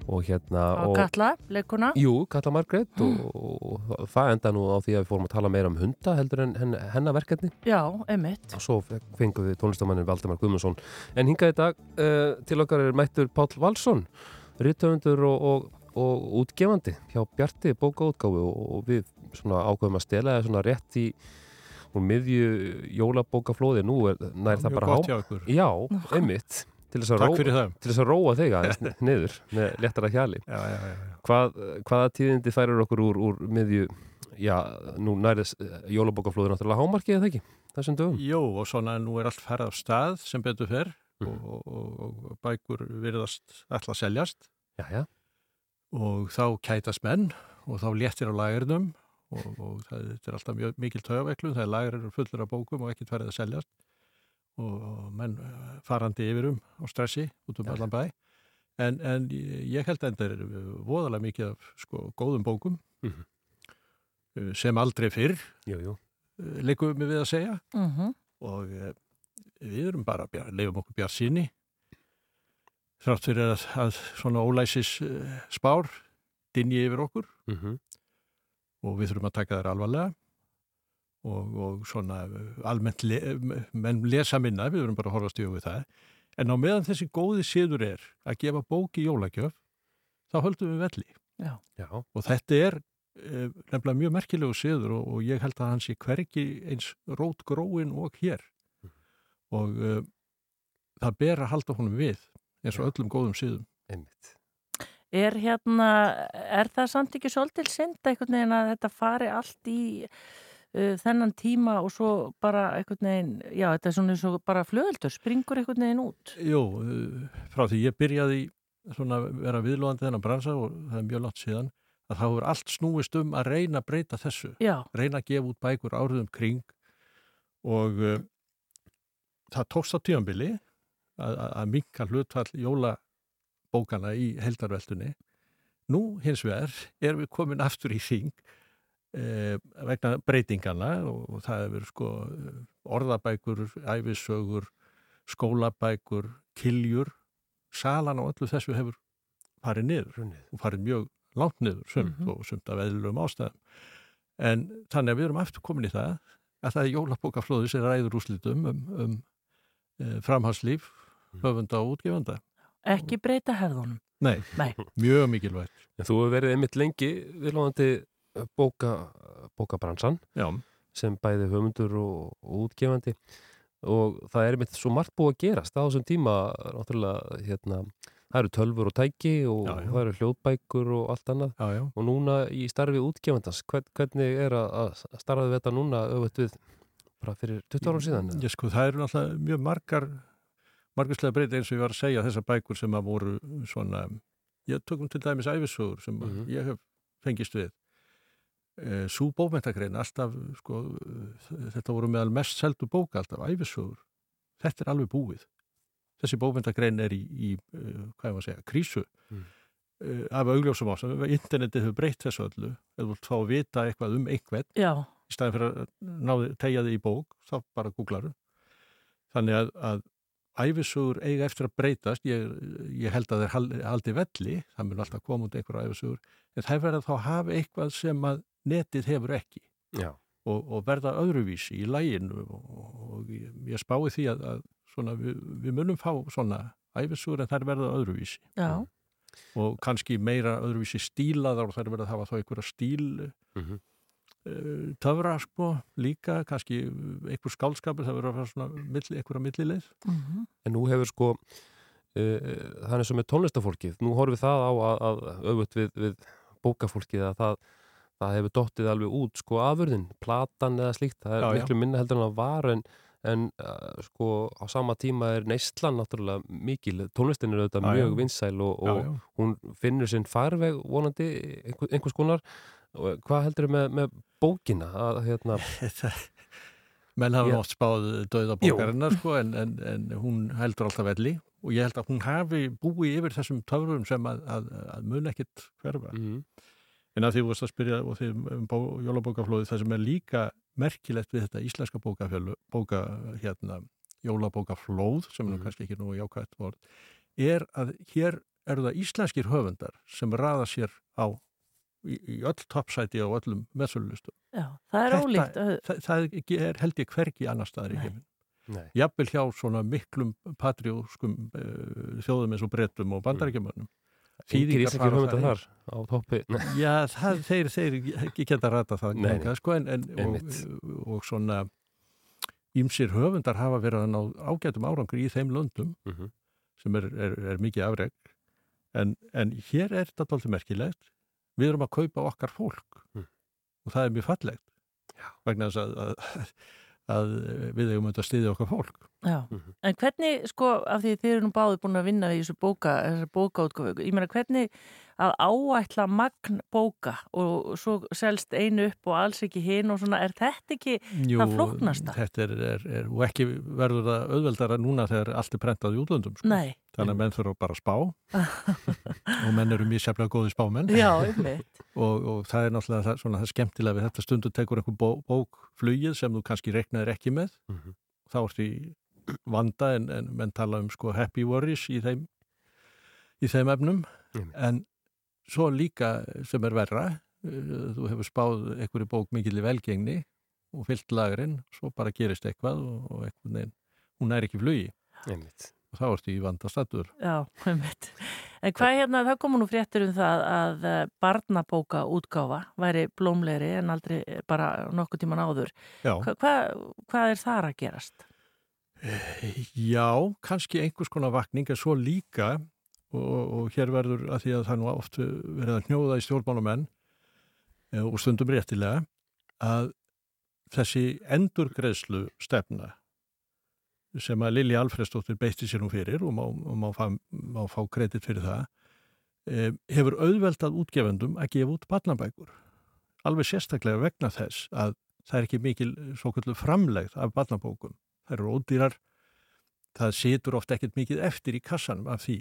og hérna og Katla, leikuna. Jú, Katla Margrét og, og, og það enda nú á því að við fórum að tala meira um hunda heldur en henn, hennar verkefni Já, emitt. og svo fengum við tónlistamannin Valdemar Guðmundsson en hingað í dag uh, til okkar er mættur Páll Valsson rítöfundur og, og, og útgefandi hjá Bjarti bókaútgáfu og, og við svona ákveðum að stela það svona rétt í úr miðju jólabókaflóði nú er nær það Mjög bara ykkur. Já, einmitt til þess að róa- það. til þess að róa þig aðeins niður með léttara hjali Já, já, já, já. Hvað, hvaða tíðindi færir okkur úr, úr miðju já, nú nærðis jólabókaflóði náttúrulega hámarkið eða ekki þessum dögum Jó, og svona nú er allt ferð af stað sem betur fer Mhm. og, og, og bækur virðast alltaf seljast Já, já. og þá kætast menn og þá léttir á lagernum og, og það þetta er alltaf mjög, mikil tögaveiklun þegar lager eru fullur af bókum og ekkert ferðið að seljast og, og menn eh, farandi yfirum á stressi út um allan bæ en, en ég held að þetta er voðalega mikið af sko, góðum bókum Mhm. uh, sem aldrei fyrr jú. leikum við að segja Mhm. og uh, við erum bara að leifum okkur bjart síni þrátt fyrir að, að svona ólæsis spár dinji yfir okkur Mhm. Og við þurfum að taka þær alvarlega og, og svona uh, almennt le, menn lesa minna, við þurfum bara að horfa stjóðu við það en á meðan þessi góði síður er að gefa bóki jólagjöf þá höldum við velli Já. Já. og þetta er uh, nefnilega mjög merkilegu síður og, og ég held að hann sé hvergi eins rót gróin og hér og uh, það ber að halda honum við eins og öllum góðum síðum Einmitt. Er hérna, er það samt ekki svolítil synd einhvern veginn að þetta fari allt í uh, þennan tíma og svo bara einhvern veginn, já þetta er svona eins og bara flöðeldur, springur einhvern veginn út. Jú, uh, frá því ég byrjaði svona vera viðlóðandi þennan bransa og það er mjög látt síðan að það hefur allt snúist um að reyna að breyta þessu Já. reyna að gefa út bækur árið um kring og uh, það tókst á tíðanbili að, að, að minka hlutfall jólabókana í heldarveldunni nú hins vegar erum við komin aftur í þing eh, vegna breytingana og, og það hefur sko orðabækur, æfisögur skólabækur, kiljur salan á öllu þessu hefur farið niður og farið mjög langt niður sumt Mhm. og sumt af eðlum ástæðum. En þannig að við erum aftur komin í það að það er jólabókaflóði sem ræður úslitum um, um e, framhalslíf höfunda og útgefanda Ekki breyta hefðunum. Nei, Nei. mjög mikilvægt En þú hefur verið einmitt lengi viðlóðandi bóka, bókabransan Já. sem bæði höfundur og, og útgefandi og það er einmitt svo margt búið að gerast á þessum tíma náttúrulega hérna, það eru tölfur og tæki og Já, já. það eru hljóðbækur og allt annað já, já. og núna í starfi útgefandans hvern, hvernig er að, að starfaði þetta núna bara fyrir 20 ára síðan? Ég sko, það eru náttúrulega mjög margar marguslega breyti eins og ég var að segja þessar bækur sem að voru svona ég tökum til dæmis æfisugur sem Mhm. ég hef fengist við. E, Sú bókmentakrein alltaf sko, þetta voru meðal mest seldu bóka alltaf æfisugur þetta er alveg búið. Þessi bókmentakrein er í, í uh, hvað ég var að segja, krísu. Mm. uh, af augljósum ásum internetið hefur breytt þessu öllu. Ef þú að vita eitthvað um einhvern Já. í staðin fyrir að tegja þig í bók þá bara googlaru þannig að, að æfisugur eiga eftir að breytast ég, ég held að þeir haldi, haldi velli það mun alltaf koma út einhverja æfisugur en það verða þá að hafa eitthvað sem að netið hefur ekki og, og verða öðruvísi í læginu og, og ég, ég spái því að, að svona, við, við munum fá svona æfisugur en þær verða öðruvísi Já. og kannski meira öðruvísi stílaðar og þær verða að hafa þá einhverja stíl Mhm. uh, töfra sko líka, kannski einhver skálskapur, það verður að fara svona milli, einhverja millileið. Mhm. En nú hefur sko uh, það er svo með tónlistafólkið nú horfum við það á að, að öfut við, við bókafólkið að það, það hefur dottið alveg út sko afurðin platan eða slíkt, það er Já, já. miklu minna heldur en að var en, en uh, sko á sama tíma er neyslan náttúrulega mikil, tónlistin er auðvitað Já, já. mjög vinsæl og, Já, og já. hún finnur sinn farveg vonandi einhver, einhvers konar og hvað heldur með, með bókina að hérna Menn hafa oft spáð döða bókarinnar sko en, en, en hún heldur alltaf velli og ég held að hún hafi búið yfir þessum töfrum sem að, að, að mun ekkit hverfa. mm, En að því þú varst að spyrja og því um bó, jólabókaflóði það sem er líka merkilegt við þetta íslenska bókafjölu, bóka hérna, jólabókaflóð sem er nú Mhm. kannski ekki nú jákvæmt vort, er að hér eru það íslenskir höfundar sem raða sér á í, í öll toppsæti á öllum meðsölulistum. Já, það er ólíkt. að- Það, það er, held ég hvergi annar staðar í heiminn. nei, Jafnvel hjá svona miklum patrióskum uh, þjóðum eins og brettum og bandaríkjumönnum. engir íslenskir fara inn. þar á toppi. Já, það, þeir, þeir ekki geta rata það Nei, nei. sko, en, en, og, og svona ímsir höfundar hafa verið að ná ágætum árangri í þeim löndum Mhm. sem er, er, er mikið afreg en, en hér er þetta alltaf merkilegt við erum að kaupa okkar fólk Mm. og það er mjög fallegt Já. vegna þess að, að, að við eigum auðvitað að styðja okkar fólk Já, Mhm. en hvernig, sko, af því þið eru nú báði búin að vinna í þessu bóka, þessu bókaútgáfu, ég meina hvernig að áætla magn bóka og svo selst einu upp og alls ekki hinn og svona, er þetta ekki Jú, það flóknasta? þetta er, er, er, og ekki verður það auðveldara núna þegar allt er prentað í útlöndum. Sko. Nei. Þannig að menn þurfa bara að spá og menn eru mjög sefnilega góði spámenn. Já, einmitt. og, og það er náttúrulega það, svona, það er skemmtilega við þetta stundu tekur einhver bó, bók flugið sem þú kannski reiknaðir ekki með. Mhm. Þá ertu í vanda en, en menn tala um sko happy worries í þeim, í þeim efnum. En svo líka sem er verra, eh, þú hefur spáð einhverju bók mikil í velgengni og fyllt lagurinn, svo bara gerist eitthvað og, og eitthvað neinn, hún er ekki flugi. Einmitt. Og þá ertu í vandastattur. Já, einmitt. En hvað hérna, það komu nú fréttur um það að eh, barnabóka útgáfa væri blómlegri en aldrei eh, bara nokkuð tíman áður. Já. Hva, hvað, hvað er þar að gerast? Já, kannski einhvers konar vakning en svo líka og, og hér verður að því að það nú oft verið að hnjóða í stjórnmálumenn eh, og stundum réttilega að þessi endurgreðslu stefna sem að Lili Alfredsdóttir beitti sér nú fyrir og má, má, fá, má fá kredit fyrir það eh, hefur auðveldað útgefendum að gefa út barnabækur. Alveg sérstaklega vegna þess að það er ekki mikil svo kvöldu framlegð af barnabókum. Það eru ódýrar það situr oft ekkert mikið eftir í kassanum af því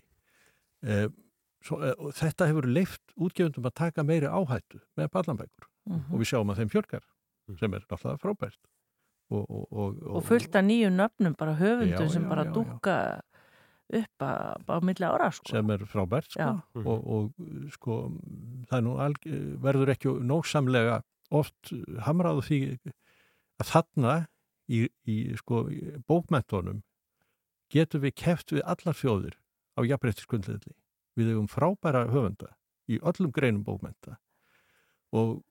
svo, e, og þetta hefur leift útgefundum að taka meiri áhættu með barnabækur Mhm. og við sjáum að þeim fjölgar sem er náttúrulega frábært og, og, og, Og fullt af nýju nöfnum, bara höfundum Já, sem já, bara já, dúkka upp á, á milli ára, sko. sem er frábært sko. Já. og, og sko það er nú alg, verður ekki nógsamlega oft hamraðu því að þarna í, í sko í bókmentunum getum við keft við allar þjóðir á jafnbreyttiskundleðli við hefum frábæra höfunda í öllum greinum bókmenta og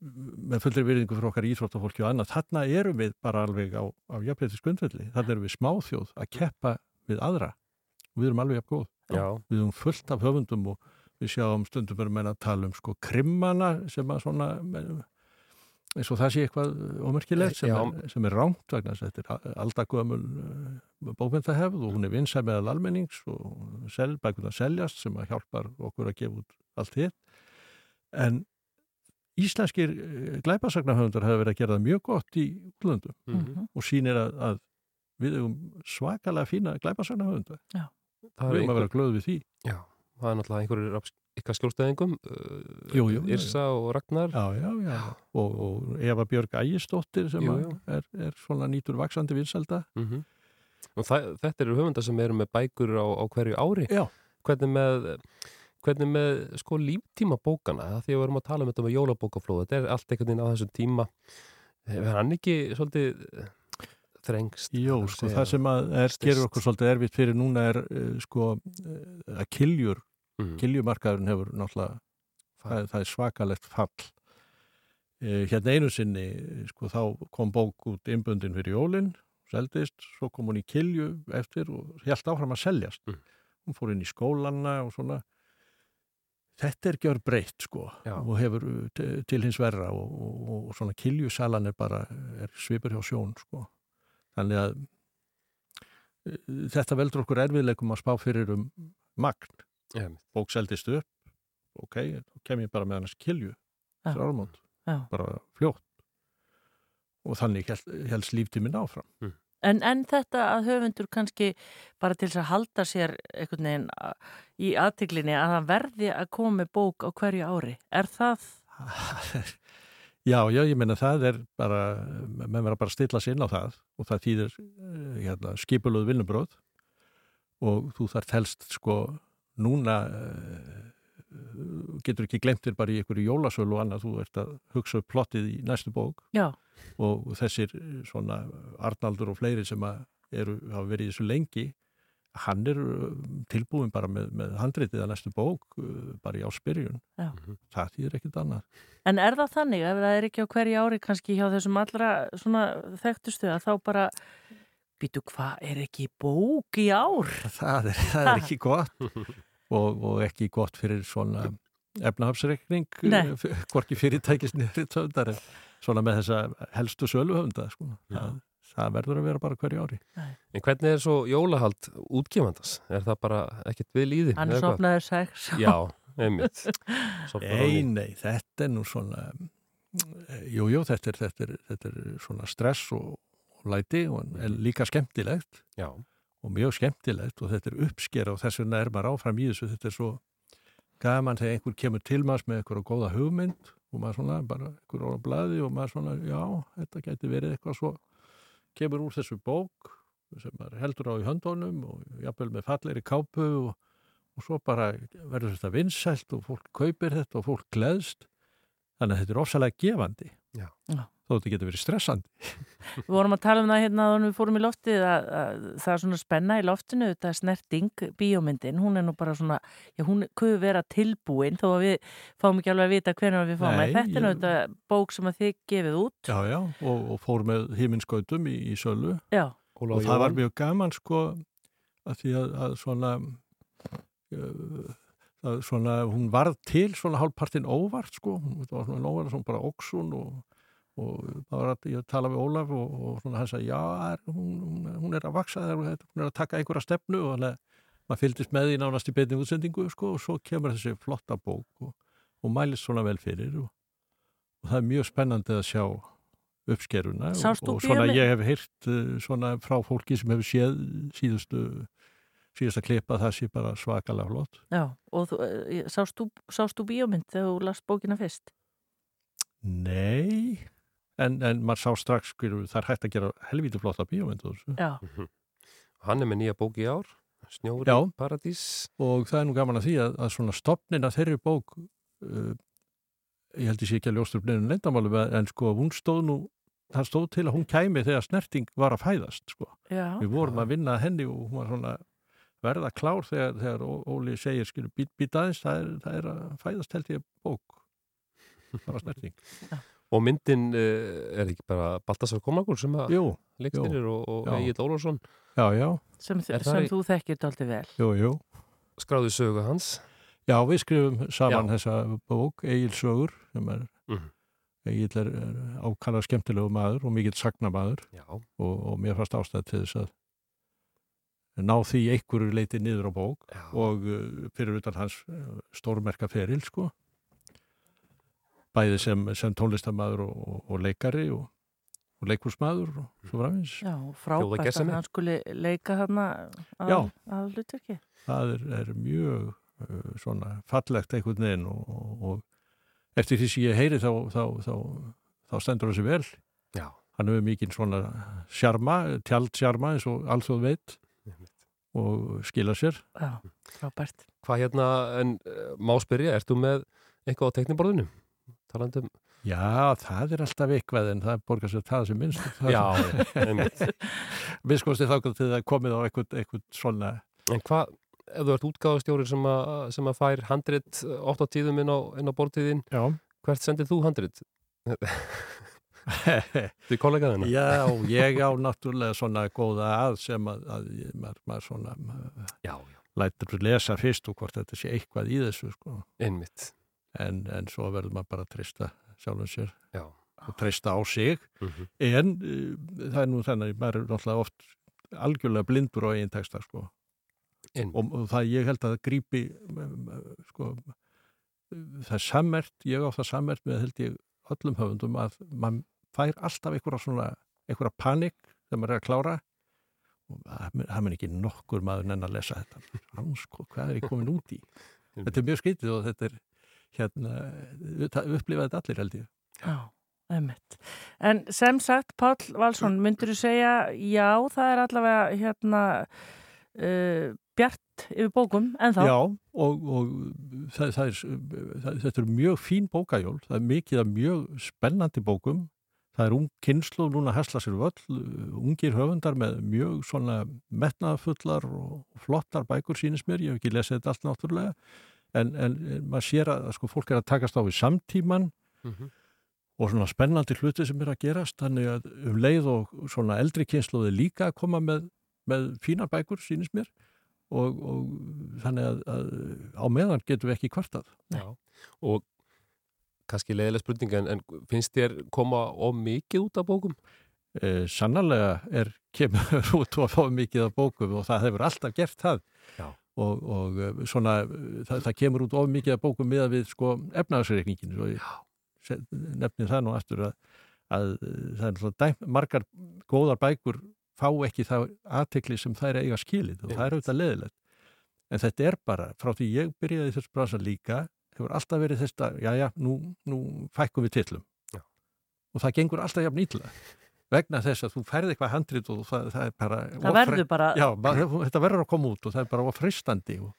með fullri virðingu fyrir okkar íþróttafólki og annað, þarna erum við bara alveg á, á jafnbreyttiskundleðli, þarna erum við smáþjóð að keppa við aðra og við erum alveg jafn góð. Já. Við erum fullt af höfundum og við sjáum stundum verið menna að tala um sko krimmana sem að svona eins og það sé eitthvað ómerkilegt sem, sem er rámt vegna þess að þetta er aldagömmul bókmyndahefð og hún er vinsæð meðal almennings og sel, bækuna seljast sem að hjálpar okkur að gefa út allt hitt. En íslenskir glæpasagnahöfundar hafa verið að gera það mjög gott í útlöndum Mhm. og sýnir að, að við hefum svakalega fína glæpasagnahöfunda. Er við hefum að vera einhver- glöð við því. Já, það er náttúrulega einhverjur af ykkar skjólstæðingum uh, jú, Yrsa og Ragnar. Já, já, já, og, og Eva Björg Ægistóttir sem er, er svona nýtur vaksandi vinselda mm Og það, þetta eru höfundar sem eru með bækur á, á hverju ári. Já. Hvernig með hvernig með sko líftíma bókana það því að við erum að tala um þetta með jólabókaflóð þetta er allt einhvern veginn á þessum tíma. Er hann ekki svolítið þrengst Jó, sko, það sem að er, gerur okkur svolítið erfitt fyrir núna er uh, sko uh, að kiljur Mhm. kiljumarkaðurinn hefur náttúrulega það, það er svakalegt fall uh, hérna einu sinni sko þá kom bók út innbundin fyrir jólinn, seldist svo kom hún í kilju eftir og held áfram að seljast Mhm. hún fór inn í skólanna og svona þetta er gjör breytt sko Já. og hefur uh, til, hins verra og, og, og svona kiljusalan er bara er svipur hjá sjón sko þannig að uh, þetta veldur okkur erfiðleikum að spá fyrir um magn Já. bók seldist upp ok, þá kem ég bara með hans kilju fyrir áramót, Já. bara fljótt og þannig helst líftíminn áfram En, en þetta að höfundur kannski bara til þess að halda sér einhvern veginn í aðtiklinni að það verði að koma með bók á hverju ári. Er það? Já, já, ég meina það er bara, menn verða bara að stilla sér inn á það og það þýðir eh, hérna, skipuluð vinnubróð og þú þarf helst sko núna uh, getur ekki glemtir bara í einhverju jólasölu og annað, þú ert að hugsa upp plottið í næstu bók. Já. og þessir eh, svona Arnaldur og fleiri sem að eru, hafa verið í þessu lengi hann er uh, tilbúin bara með, með handritið að næstu bók bara í áspyrjun Já. það þýðir ekkit annað. En er það þannig ef það er ekki á hverju ári kannski hjá þessum allra svona þekktustu að þá bara býtu hvað er ekki bók í ár? það er, það er ekki gott og, og ekki gott fyrir svona efnahafsreikning Nei. eh, hvorki fyrirtækis nýri töndar svona með þessa helstu söluhönda sko. það, það verður að vera bara hverju ári En hvernig er svo jólahald útgefandas? Er það bara ekkert við líði? Hann sopnaður sex. Já, einmitt. Nei, nei, þetta er nú svona Jú, jú, þetta er, þetta er, þetta er svona stress og, og læti og líka skemmtilegt Já. og mjög skemmtilegt og þetta er uppsker og þess vegna er maður áfram í þessu þetta er svo gaman þegar einhver kemur til maður með einhverja góða hugmynd og maður svona bara einhver á blaði og maður svona, já, þetta geti verið eitthvað svo kemur úr þessu bók sem maður heldur á í höndunum og jafnvel með falleiri kápu og, og svo bara verður þetta vinsælt og fólk kaupir þetta og fólk gleðst þannig að þetta er ofsalega gefandi Já. Já. Þó þetta getur verið stressandi. Við vorum að tala um það hérna þannig við fórum í loftið að, að það er svona spenna í loftinu þetta er snerting, bíómyndin. Hún er nú bara svona, já hún kuður vera tilbúin þó að við fáum ekki alveg að vita hvernig við fáum Nei, að þetta er nú þetta bók sem að þið gefið út. Já, já, og, og fór með heiminskautum í, í sölu. Já. og það var mjög gaman sko að því að, að svona uh, það, svona, hún varð til svona hálfpartin óvart sko, hún var svona óvart svona bara óksun og, og það var að ég tala við Ólaf og, og svona hann sagði, já, er, hún, hún, er að vaksa hún er að taka einhverja stefnu og að maður fylgdist með því nánast í beinni útsendingu sko og svo kemur þessi flotta bók og, og mælist svona vel fyrir og, og það er mjög spennandi að sjá uppskeruna og, svona ég hef heyrt uh, svona frá fólki sem hefur séð síðustu síðasta klipa það sé bara svakalega flott. Já, og þú, eh, sást þú, sást þú bíómynd þegar þú last bókina fyrst? Nei en, en maður sá strax hverju það er hægt að gera helvíti flotta bíómynd úr þessu. Já. Hann er með nýja bók í ár, Snjóri Já. Paradís. og það er nú gaman að því að, að svona stopnin að þeirri bók uh, ég held ég sé ekki að ljóstur blinum leindamálu en sko hún stóð nú það stóð til að hún kæmi þegar snerting var að fæðast sko. Já. við vorum að vinna að henni og hún var svona verða klár þegar, þegar Óli segir skilu být, být aðeins, það er, það er að fæðast held ég bók það var snerting Og myndin uh, er ekki bara Baltasar Komakur sem að jú. og, og. Egil Ólafsson. já, já, Sem, sem í- þú þekkir daldi vel. jú, jú Skráði sögu hans. Já, við skrifum saman Já. þessa bók, Egil Sögur, sem er, Mhm. Egil er, er ákvæmlega skemmtilegu maður og mikill sagnamaður Já. og, og mér fannst ástæð til þess að ná því einhverju leiti niður á bók Já. og uh, fyrir utan hans uh, stórmerka feril, sko. Bæði sem, sem tónlistamæður og, og, og leikari og, og leikursmaður og svo framins. Já, frábært að hann skuli leika þarna að, Já. að hlutverki. það er, er mjög uh, svona fallegt einhvern veginn og, og, og eftir því sem ég heyri þá, þá, þá, þá stendur þessi vel Já. hann hefur mikið svona sjarma, tjaldsjarma eins og alþjóð veit og skila sér Já, frábært. Hvað hérna, en uh, má spyrja, ertu með eitthvað á tekniborðinu? Talandum. Já, það er alltaf eitthvað en það borgar sér það sem minnst Já, einmitt. Minnst kosti þá til það komið á eitthvað, eitthvað svona En hvað, ef þú ert útgáðastjóri sem, sem að fær handrit 8 tíðum inn á, á bortíðin, Já, hvert sendir þú handrit? Þú er kollegaðina? Já, ég á náttúrulega svona góða að sem að, að maður, maður svona já, já. lætur lesa fyrst og hvort þetta sé eitthvað í þessu sko. Einmitt. En, en svo verður maður bara að treysta sjálfum sér Já. og treysta á sig Mhm. en uh, það er nú þannig að maður er náttúrulega oft algjörlega blindur á eigin texta sko. Og, og það ég held að grípi um, uh, sko, það er sammert, ég á það sammert með held ég öllum höfundum að maður fær alltaf einhverja svona einhverja panik þegar maður er að klára og það mun- ekki nokkur maður nenn að lesa þetta Hans, hvað er ég komin út í þetta er mjög skrítið og þetta er hérna, það upplifaði þetta allir held ég Já, einmitt. En sem sagt, Páll Valsson, myndur þú segja, já, það er allavega hérna uh, bjart yfir bókum, en þá? Já, og, og það, það er, það, þetta er mjög fín bókajól, það er mikið af mjög spennandi bókum, það er ung kynslu núna hesla sér völl, ungir höfundar með mjög svona metnaðafullar og flottar bækur sínist mér, ég hef ekki lesið þetta allt náttúrulega, en, en maður sér að sko, fólk er að takast á við samtíman Mhm. og svona spennandi hluti sem er að gerast, þannig að um leið og svona eldri kynsluði líka að koma með, með fínar bækur sínist mér og, og þannig að, að á meðan getum við ekki kvartað. Já, og kannski leiðilega spurning en, en finnst þér koma of mikið út af bókum? E, sannarlega er kemur út og að fá mikið af bókum og það hefur alltaf gert það Já. Og, og eh, svona það, það kemur út of mikið að bókum miða við sko efnaðsreikningin og ég nefni það nú aftur að, að það er náttúrulega dæm, margar góðar bækur fá ekki það aðtekli sem þær eiga skilið og það er auðvitað leðilegt en þetta er bara, frá því ég byrjaði þessu bransa líka, hefur alltaf verið þetta, já já, nú, nú fækkum við tillum og það gengur alltaf jafn ítla vegna þess að þú færði eitthvað handrit og það, það er bara Það verður bara- já, bara, þetta verður að koma út og það er bara of freistandi og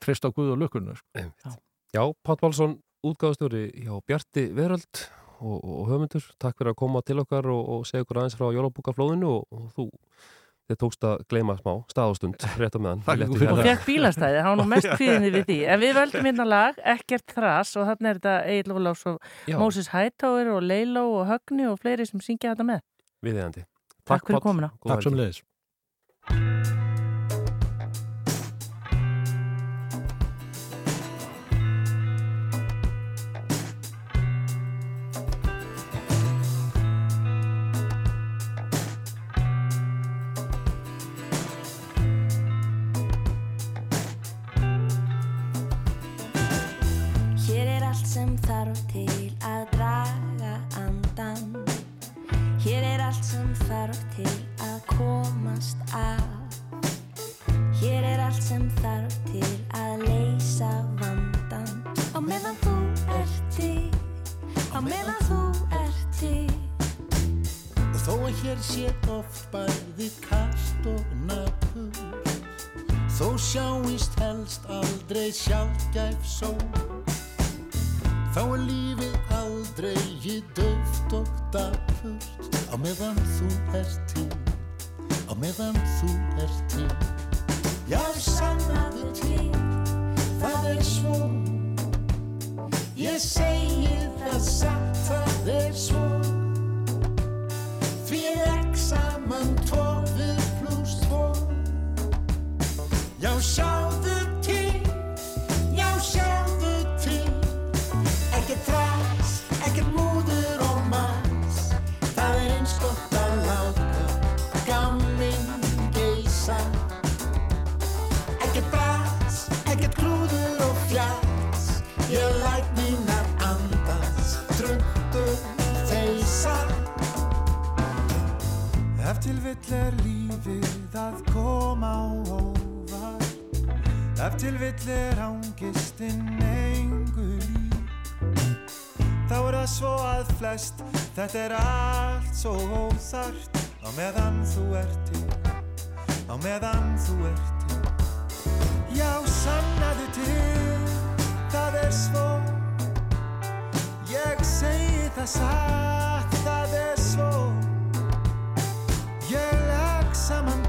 treyst á Guð og lökunna sko. Já, Pátt Pálsson, útgáðastjóri hjá Bjarti Veröld og, og höfundur, takk fyrir að koma til okkar og, og segja okkur aðeins frá jólabúkaflóðinu og, og þú, þið tókst að gleyma smá staðastund rétt á meðan. Og fekk bílastæði, hann var nú mest kvíðinni við því en við völdum hérna lag, ekkert þras og þarna er þetta Egil Ólafs og. Moses Hightower og Leilo og Högni og fleiri sem syngja þetta með Viðeigandi. Takk fyrir Páll. komuna. Góða Takk sem leiðis komast af Hér er allt sem þarf til að leysa vandan Á meðan þú ert til Á meðan þú ert til Og þó að hér sé oft bæði kast og napur Þó sjáist helst aldrei sjálfgæf sól. Þá er lífið aldrei í döft og dapurt Á meðan þú ert til Á meðan þú ert til. Já, sannaðu til Það er svo. Ég segi það satt Það er svo. Því ekki saman tvo við pluss tvo. Já, sjáðu til vill er lífið að koma á óvart. Ef til vill er ángistinn engu lík Þá er það svo að flest. Þetta er allt svo óþart Á meðan þú ert til Á meðan þú ert til. Já, sannaðu til Það er svo. Ég segi það satt Það summer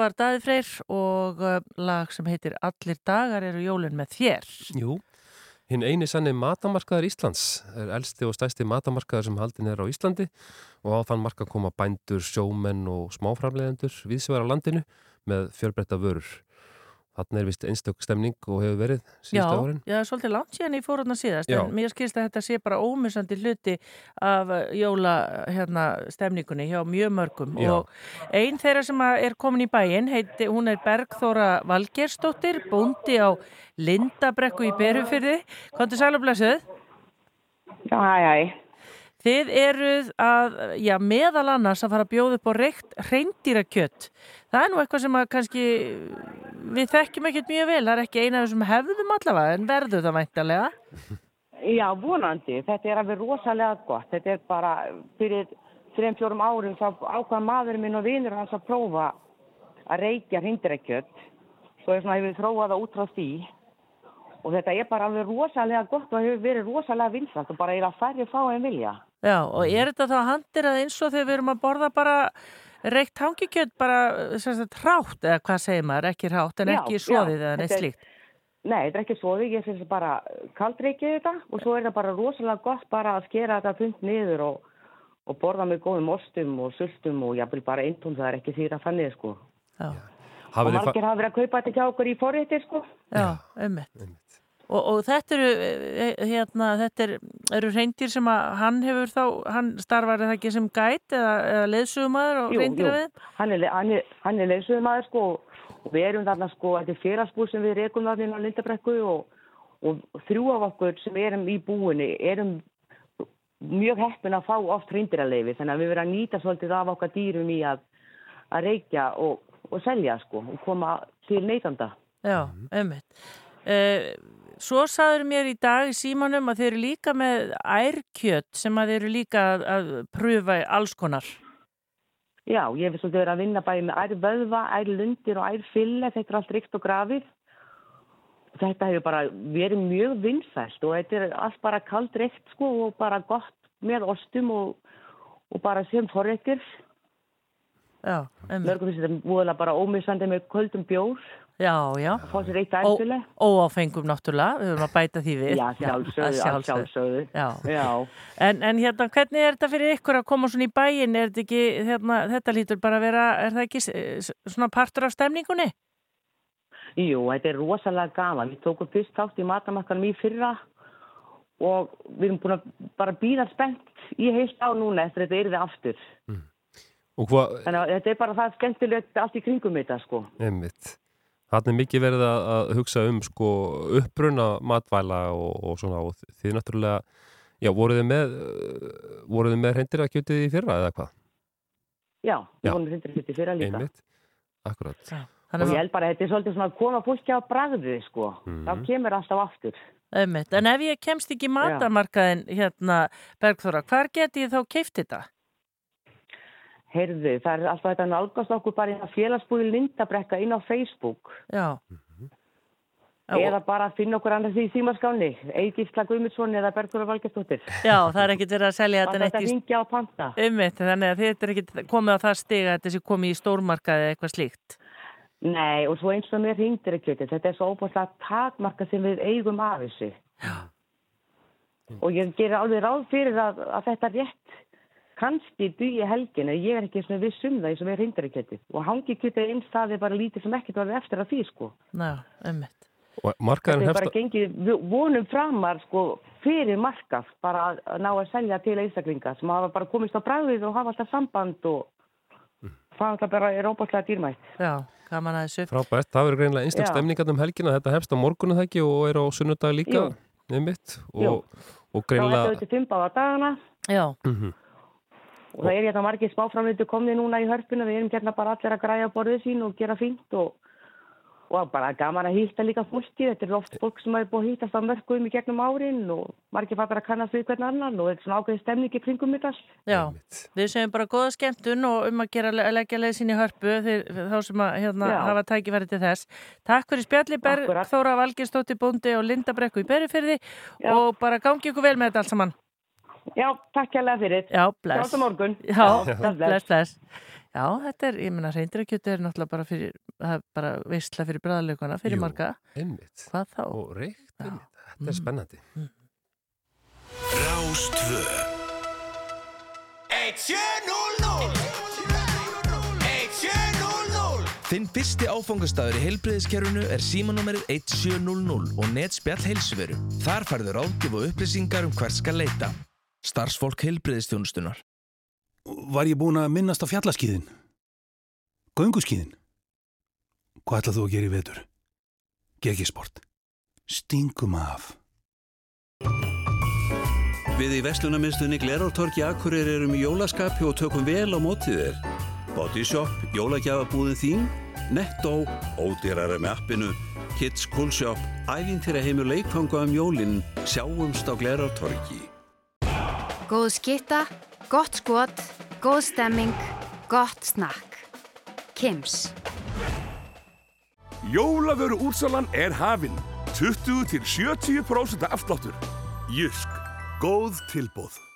Þetta var Daði Freyr og uh, lag sem heitir Allir dagar eru jólin með þér. Jú, hinn eini sannig matamarkaðar Íslands er elsti og stæsti matamarkaðar sem haldin er á Íslandi og á þann marka koma bændur, sjómenn og smáframlegendur viðsvegar á landinu með fjölbreytta vörur. Þannig er vist einstök stemning og hefur verið Já, síðustu árin. já, svolítið langt síðan ég fór hérna síðast Já. en mér skilst að þetta sé bara ómissandi hluti af uh, jóla hérna, stemningunni hjá mjög mörgum Já. og ein þeirra sem að er komin í bæinn heiti, hún er Bergþóra Valgersdóttir búndi á Lindabrekku í Berufyrði Kontur sælublessuð? Já, hæ, hæ. Þið eruð að, já, meðal annars að fara að bjóða upp á reykt hreindýrakjött. Það er nú eitthvað sem að kannski við þekkjum ekkert mjög vel. Það er ekki eina af þessum hefðum allavega en verður það væntalega. Já, vonandi. Þetta er alveg rosalega gott. Þetta er bara fyrir þreim, fjórum árum þá ákvað maðurinn minn og vinur hans að prófa að reykja hrindirækjött. Svo er svona hefur þróað það út frá því. Og þetta er bara alveg rosalega gott og hefur verið rosalega vinsalt og bara er Já, og er þetta þá handir að eins og þegar við erum að borða bara reykt hangikjött bara sem sagt hrátt eða hvað segir maður, ekki hrátt en Já, ekki svoðið eða neitt þetta slíkt. Nei, þetta er ekki svoðið, ég finnst bara kaldreikið þetta og svo er það bara rosalega gott bara að skera þetta fund niður og, og borða með góðum ostum og sultum og jáfnvel bara eintón það er ekki að fannið sko. Já. Og margir hafa verið að kaupa þetta hjá okkur í forrétti sko. Já, ummitt. Og, og þetta eru, eh, hérna, þetta er, eru reyndir sem að hann hefur þá, hann starfar það ekki sem gæt eða, eða leðsugumæður og reyndir að við? Hann er, hann er, hann er leysuðumæður sko og við erum þarna sko, þetta er félagsbúr sem við rekum þarna inn á Lindabrekku og, og þrjú af okkur sem erum í búinni erum mjög heppin að fá oft reyndirarleifi þannig að við verðum að nýta svolítið af okkar dýrum í að, að reykja og, og selja sko og koma til neytanda. Já, ummitt. Uh, svo saður mér í dag í símanum að þeir eru líka með ærkjött sem að þeir eru líka að, að pröfa alls konar. Já, ég hef svolítið verið að vinna bæði með ær vöðva, ær lundir og ær fylle, þetta er allt ríkt og grafið. Þetta hefur bara verið mjög vinsælt og þetta er allt bara kaldreikt sko og bara gott með ostum og, og bara sem forreitir. Já, einmitt. Mörgum finnst þetta múðalega bara ómissandi með köldum bjór. Já, já. Fá sér eitt æfileg. Óáfengum náttúrulega, við höfum að bæta því við. Já, sjálfsögðu, að að sjálfsögðu. Já. Já. En, en hérna, hvernig er þetta fyrir ykkur að koma svona í bæinn? Er þetta ekki, hérna, þetta lítur bara að vera, er það ekki svona partur af stemningunni? Jú, þetta er rosalega gaman. Við tókum fyrst þátt í matamakkanum í fyrra og við erum búin að bara býða spennt í heilt á núna eftir að þetta er þið aftur. Og hvað, Þannig að þetta er bara það skemmtilegt allt í kringum þetta sko. einmitt, þarna er mikið verið að, að hugsa um sko uppruna matvæla og, og svona og þið náttúrulega, já, voruð þið með, uh, voruð þið með hreindir að kjötið í fyrra eða hvað? Já, Já. við vonum hrindir hluti fyrra líka. Einmitt, akkurat. Og ég held bara að þetta er svolítið svona að koma fólki á bragðið sko. Mhm. Þá kemur alltaf aftur. Einmitt. En ef ég kemst ekki í matamarkaðin, hérna, Bergþóra, hvar geti ég þá keift þetta? Heyrðu, það er alltaf þetta nálgast okkur bara inn á félagsbúi Lindabrekka inn á Facebook. Já. Eða bara að finna okkur annars í símaskáni. Egilsla Guðmundsson eða Bergþóra Valgestóttir. Já, það er ekkit verið að selja þetta neitt í... hringja á panta. Einmitt, þannig að þetta er ekkit komið á það stiga að þetta sé komið í stórmarkaði eða eitthvað slíkt. Nei, og svo eins og mér hringdir ekki þetta. Er svo óbúinlega takmarka sem við eigum af þessu. Já. Og ég gerir alveg ráð fyrir að, að þetta rétt kannski dugi helgin en ég er ekki svona viss um það eins og mér hringdir ekki þetta. Og hangi getið einn staði bara lítið sem ekkert var eftir að því sko. Já, einmitt. Og Þetta er hefst bara gengið vonum framar sko fyrir markað bara að- ná að selja til einstaklinga sem hafa bara komist á bræðið og hafa alltaf samband og það alltaf bara er óbúinlega dýrmætt. Já, gaman að þessu. Frábært, það verður greinlega einstak Já. stemningat um helgina, þetta hefst á morgunu það ekki og er á sunnudag líka, Jú. og, og Þá er þetta greinlega... auðvitað fimm báða dagana Já. Mhm. Og það er hérna margir smáframleitu komni núna í hörpuna, við erum hérna bara allir að græja borðið sín og gera fínt og, og bara gaman að hýtta líka fólki, þetta er oft fólk sem er búið að hýttast á mörgum í gegnum árin og margir fattar að kannast við hvern annan og þetta er svona ákveðið stemning í kringum þetta. Já, við segjum bara góða skemmtun og um að gera að leggja leið sín í hörpu þeir, þá sem að hérna, hafa tækifæri til þess. Takk fyrir spjalli Bergþóra Valgerstóttir Bóndi og Linda Brekku í Berufyrði og bara gangi ykkur vel með þetta allt saman. Já, takk hérlega fyrir. Já, bless. Sjáumst á morgun. Já, Já, bless, bless. bless. Já, þetta er, ég meina, reyndirakjötu er náttúrulega bara fyrir, það er bara veistla fyrir bræðaleguna, fyrir Jú, marga. Einmitt. Hvað þá? Og reykt, einmitt. Þetta er spennandi. Rástvö 1700 Þinn fyrsti áfangastæður í heilbreyðiskerfinu er símanúmerið 1700 og netspjall heilsuveru. Þar færður ágjöf og upplýsingar um hvert skal leita. Starfsfólk heilbreyðistjónustunar. Var ég búin að minnast á fjallaskíðin? Gönguskíðin? Hvað ætlað þú að gera í vetur? Gekisport. Stingum af. Við í Vestlunarmiðstunni Glerártorki Akureyri erum í jólaskapi og tökum vel á mótið þér. Body Shop, jólagjafabúðin þín, Netto, ódýrara með appinu, Kids Cool Shop, æfintýra heimur leikfanga um jólinn, sjáumst á Glerártorki. Góð skitta, gott skot, góð stemming, gott snakk. Kims. Jólavöru útsalan er hafinn. 20-70% afsláttur. Jysk. Góð tilbúð.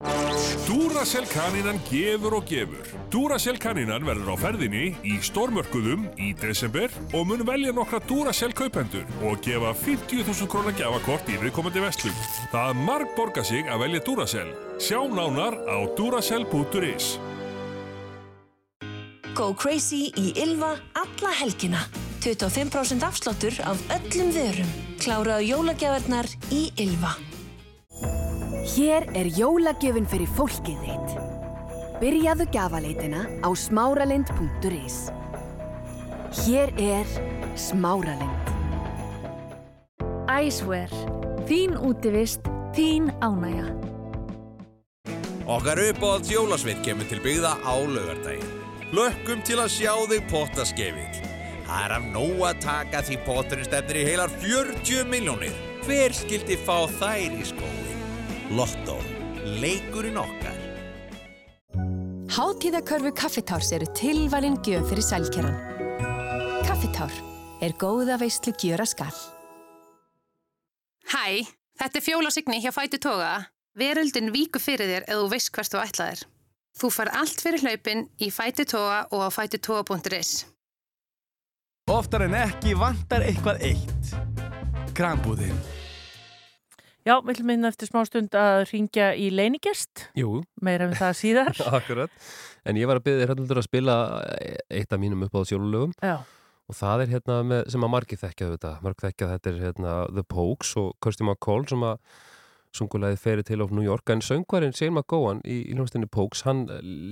Duracell kanínan gefur og gefur. Duracell kanínan verður á ferðinni í stórmörkuðum í desember og mun velja nokkra Duracell kaupendur og gefa 50.000 krónar gjafakort í viðkomandi vestlum. Það marg borga sig að velja Duracell. Sjá nánar á duracell.is. Go Crazy í Ylva alla helgina. 25% afsláttur af öllum vörum. Kláraðu jólagjafarnar í Ylva. Hér er jólagjöfin fyrir fólkið þitt. Byrjaðu gafaleitina á smáralind.is. Hér er Smáralind. Æsver. Þín útivist, þín ánægja. Okkar uppáhalds jólasveit kemur til byggða á laugardaginn. Lökkum til að sjá þig potta skefill. Það er af nóg að taka því potturinn stefnir í heilar 40 miljónir. Hver skildi fá þær í skói? Lotto. Leikurinn okkar. Hátíðakörfu Kaffitárs eru tilvalin gjöf fyrir sælkeran. Kaffitár er góða veistlu gjöra skall. Hæ, þetta er Fjóla Signi hjá Fætu Toga. Veröldin víku fyrir þér eða þú veist hvert þú ætlaðir. Þú far allt fyrir hlaupin í Fæti Tóa og á fætitoga.is. Oftar en ekki vantar eitthvað eitt. Krambúðin. Já, við ætlum inn eftir smá stund að ringja í leinigest. Jú. Meira um það síðar. Akkurat. En ég var að byrja þér að spila eitt af mínum upp á sjólulögum. Já. Og það er hérna með, sem að margir þekkja þetta. Margir þekkja þetta er hérna The Pokes og Kirsty McCall sem að sungulegði ferið til of New York. En söngvarinn Shane McGowan í, í hljómsdynni Pokes, hann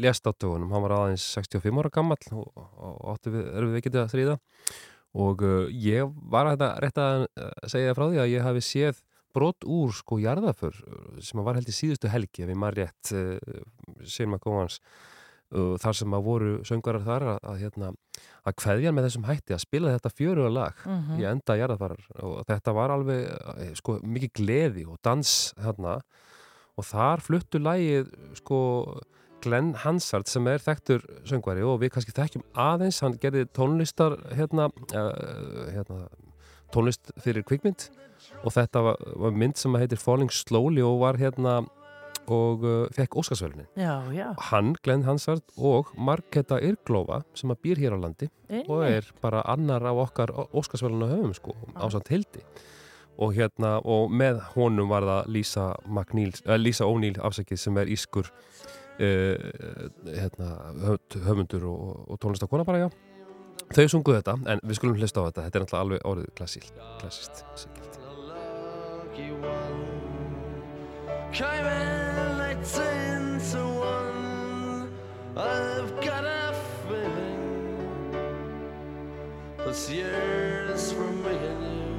lést á dögunum. Hann var aðeins 65 ára gammal og, og átti við, erum við getið að stríða. Og uh, ég var að þetta rétt að segja frá því að ég hafi séð brot úr sko jarðaför sem var held í síðustu helgi ef ég maður rétt uh, Shane McGowans uh, þar sem að voru söngarar þar að, að, hérna, að kveðja með þessum hætti að spila þetta fjöruga lag mm -hmm. í enda jarðafarar og þetta var alveg sko mikið gleði og dans hérna og þar fluttu lagið sko Glenn Hansard sem er þekktur söngvari og við kannski þekkjum aðeins hann gerði tónlistar hérna, uh, hérna tónlist fyrir kvikmynd og þetta var, var mynd sem heitir Falling Slowly og var hérna og uh, fekk Óskarsvölunin hann, Glenn Hansard og Marketa Irglova sem að býr hér á landi Einnig. og er bara annar af okkar Óskarsvöluna höfum sko, ásand hildi. Og hérna, og með honum var það Lisa uh, Lisa O'Neill afsækið sem er ískur uh, hérna, höfundur og, og tónlistakona bara, já. Þau sunguðu þetta, en við skulum hlusta á þetta. Þetta er náttúrulega alveg orðið klassílt klassíst, sikkert Came in like ten to one. I've got a feeling this year's for me and you.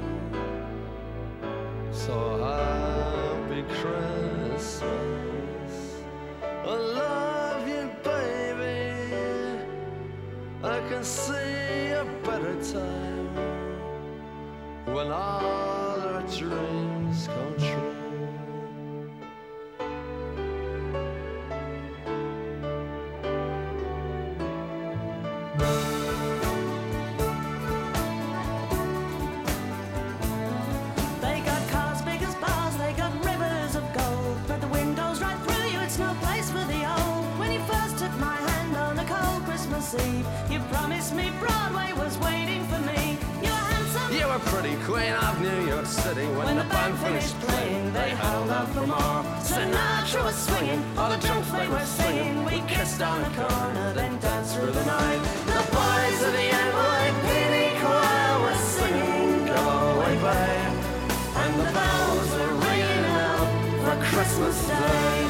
So happy Christmas. I love you, baby. I can see a better time when all our dreams true. Pretty queen of New York City when, When the band finished playing. They held out for more. Sinatra was swinging, all the drunks they were singing. We kissed on a corner, then danced through the night. The boys of the NYPD choir were singing, "Go away, babe," and the bells were ringing out for Christmas Day.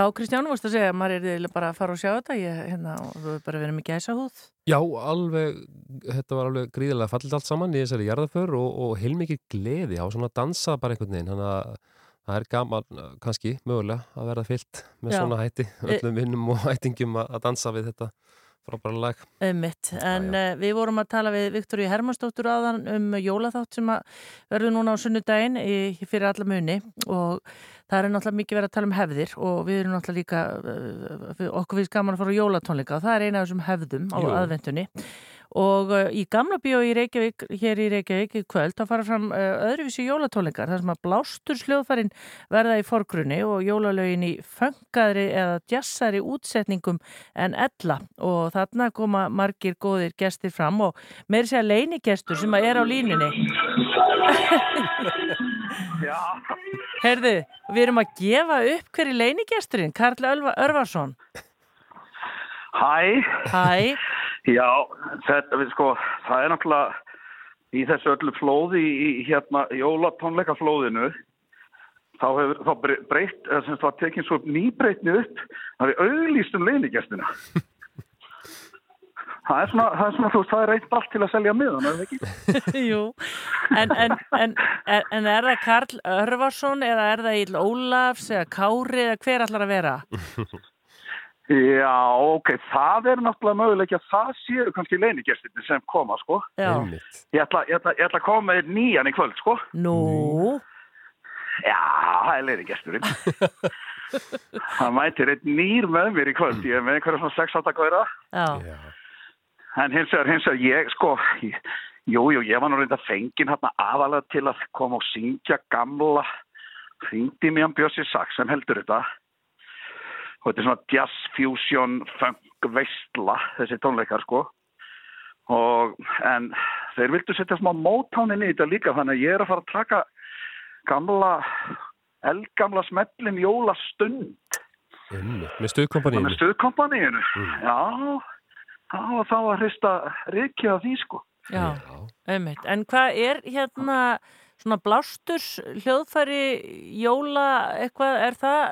Já, Kristján, þú veist að segja, maður er bara að fara og sjá þetta, ég, hérna, og þú er bara verið með gæsa húð. Já, alveg, þetta var alveg gríðilega fallit allt saman í þessari jarðaför og, og heilmikið gleði á svona dansað bara einhvern veginn, þannig að það er gaman uh, kannski mögulega að verða fyllt með Já. svona hætti, öllum vinnum og hættingum að að dansa við þetta frábæra lag. Einmitt, en uh, við vorum að tala við Viktoríu Hermannsdóttur áðan um jólaþátt sem verður núna á sunnudaginn í, fyrir alla muni og það er náttúrulega mikið verið að tala um hefðir og við erum náttúrulega líka, við- okkur finnst gaman að fara á jólatónleika og það er eina af þessum hefðum á Jú. Og uh, í gamla bíó í Reykjavík, hér í Reykjavík í kvöld, þá fara fram uh, öðruvísi jólatónleikar þar sem að blástur sljóðfærin verða í forgrunni og jólalögin í föngaðri eða jazzari útsetningum en ella og þarna koma margir góðir gestir fram og meiri segja leinigestur sem að er á línunni Já. Herðu, við erum að gefa upp hverju leinigesturinn, Karl Örvarsson Hæ. Hæ. Já, þetta við sko, það er náttúrulega í þessu öllu flóði í, í hérna jólatónleikaflóðinu þá hefur þá bre- breytt, eða sem sagt var tekin svo nýbreytni upp það við auglýst um leinigestina. það er svona, það er svona, þú veist, það er reynt allt til að selja miðan, er það ekki? Jú, en, en, en, en, er það Karl Örvarsson eða er það Íll Ólafs eða Kári eða hver allar að vera? Já, ok, það er náttúrulega möguleik að það séu kannski leinigestinni sem koma, sko. Já. Ég ætla, ég, ætla, ég ætla að koma með nýjan í kvöld, sko. Nú? Já, það er leinigesturinn. það mætir einn nýr með mér í kvöld. Ég er með einhverja svona sex átta góðra. Já. En hins vegar, hins vegar, ég, sko, ég, jú, jú, ég var nú reynda fenginn hérna aðalega til að koma og syngja gamla, hringdi mér um Bjössi Saks sem heldur þetta. Og þetta er svona jazz, fusion, funk, veistla, þessi tónleikar, sko. Og, en þeir vildu setja smá mótánin í þetta líka, þannig að ég er að fara að taka gamla, eldgamla smellin jólastund Einmitt, Með stuðkompaníinu. með stuðkompaníinu. Já, það var þá að hrista rikið af því, sko. Já, einmitt. En hvað er hérna svona blásturs hljóðfæri jóla eitthvað, er það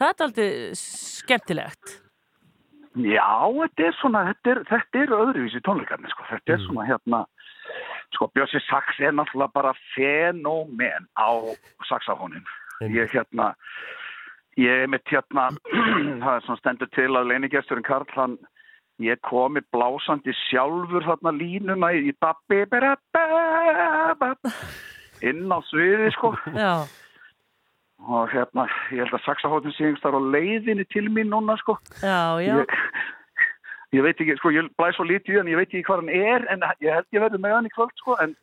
það er aldrei skemmtilegt Já, þetta er svona, þetta er, þetta er öðruvísi tónleikarnir, sko. Þetta er svona hérna, sko, Bjössi Saks er náttúrulega bara fenómen á saxafónin. Ég hérna, ég er mitt hérna, það er svona stendur til að leinigesturinn Karl, hann, ég komi blásandi sjálfur þarna línuna í babbi, inn á sviði, sko. Já. Og hérna, ég held að saxafónin sé einhverstað á leiðinni til mín núna, sko. Já, já. Ég, ég veit ekki, sko, ég blæs svo lítið í hann, ég veit ekki hvað hann er, en ég held ég verði með hann í kvöld, sko, en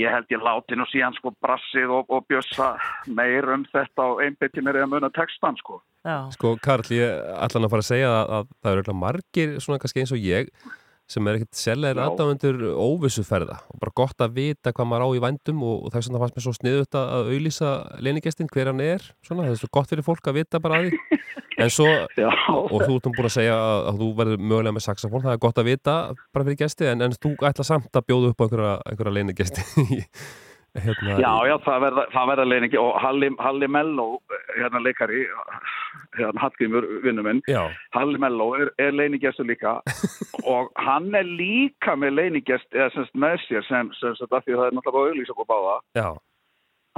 ég held ég láti nú síðan, sko, brassið og, og bjössa meir um þetta og einbytti mér eða muna textan, sko. Já. Sko, Karl, ég ætla hann að fara að segja að, að það eru margir svona kannski eins og ég sem er ekkert seljaðir Já. aðdáðundur óvissuferða. Og bara gott að vita hvað maður á í vændum og, og þess vegna fannst mér svo sniðut að að auðlýsa leinigestin hver hann er svona, það er svo gott fyrir fólk að vita bara að því. En svo, og þú ert nú búin að segja að, að þú verður mögulega með saxofón það er gott að vita bara fyrir gesti en, en þú ætla samt að bjóða upp á einhverja, einhverja leinigesti hérna, Já, já, það verða, það verða leiningi og Halli, Halli Mello, hérna leikari, hérna Hallgrímur vinnum minn, Já. Halli Mello er, er leiningestur líka og hann er líka með leiningest, eða semst með sér sem, sem, sem það það er náttúrulega auðlýs okkur báða. Já.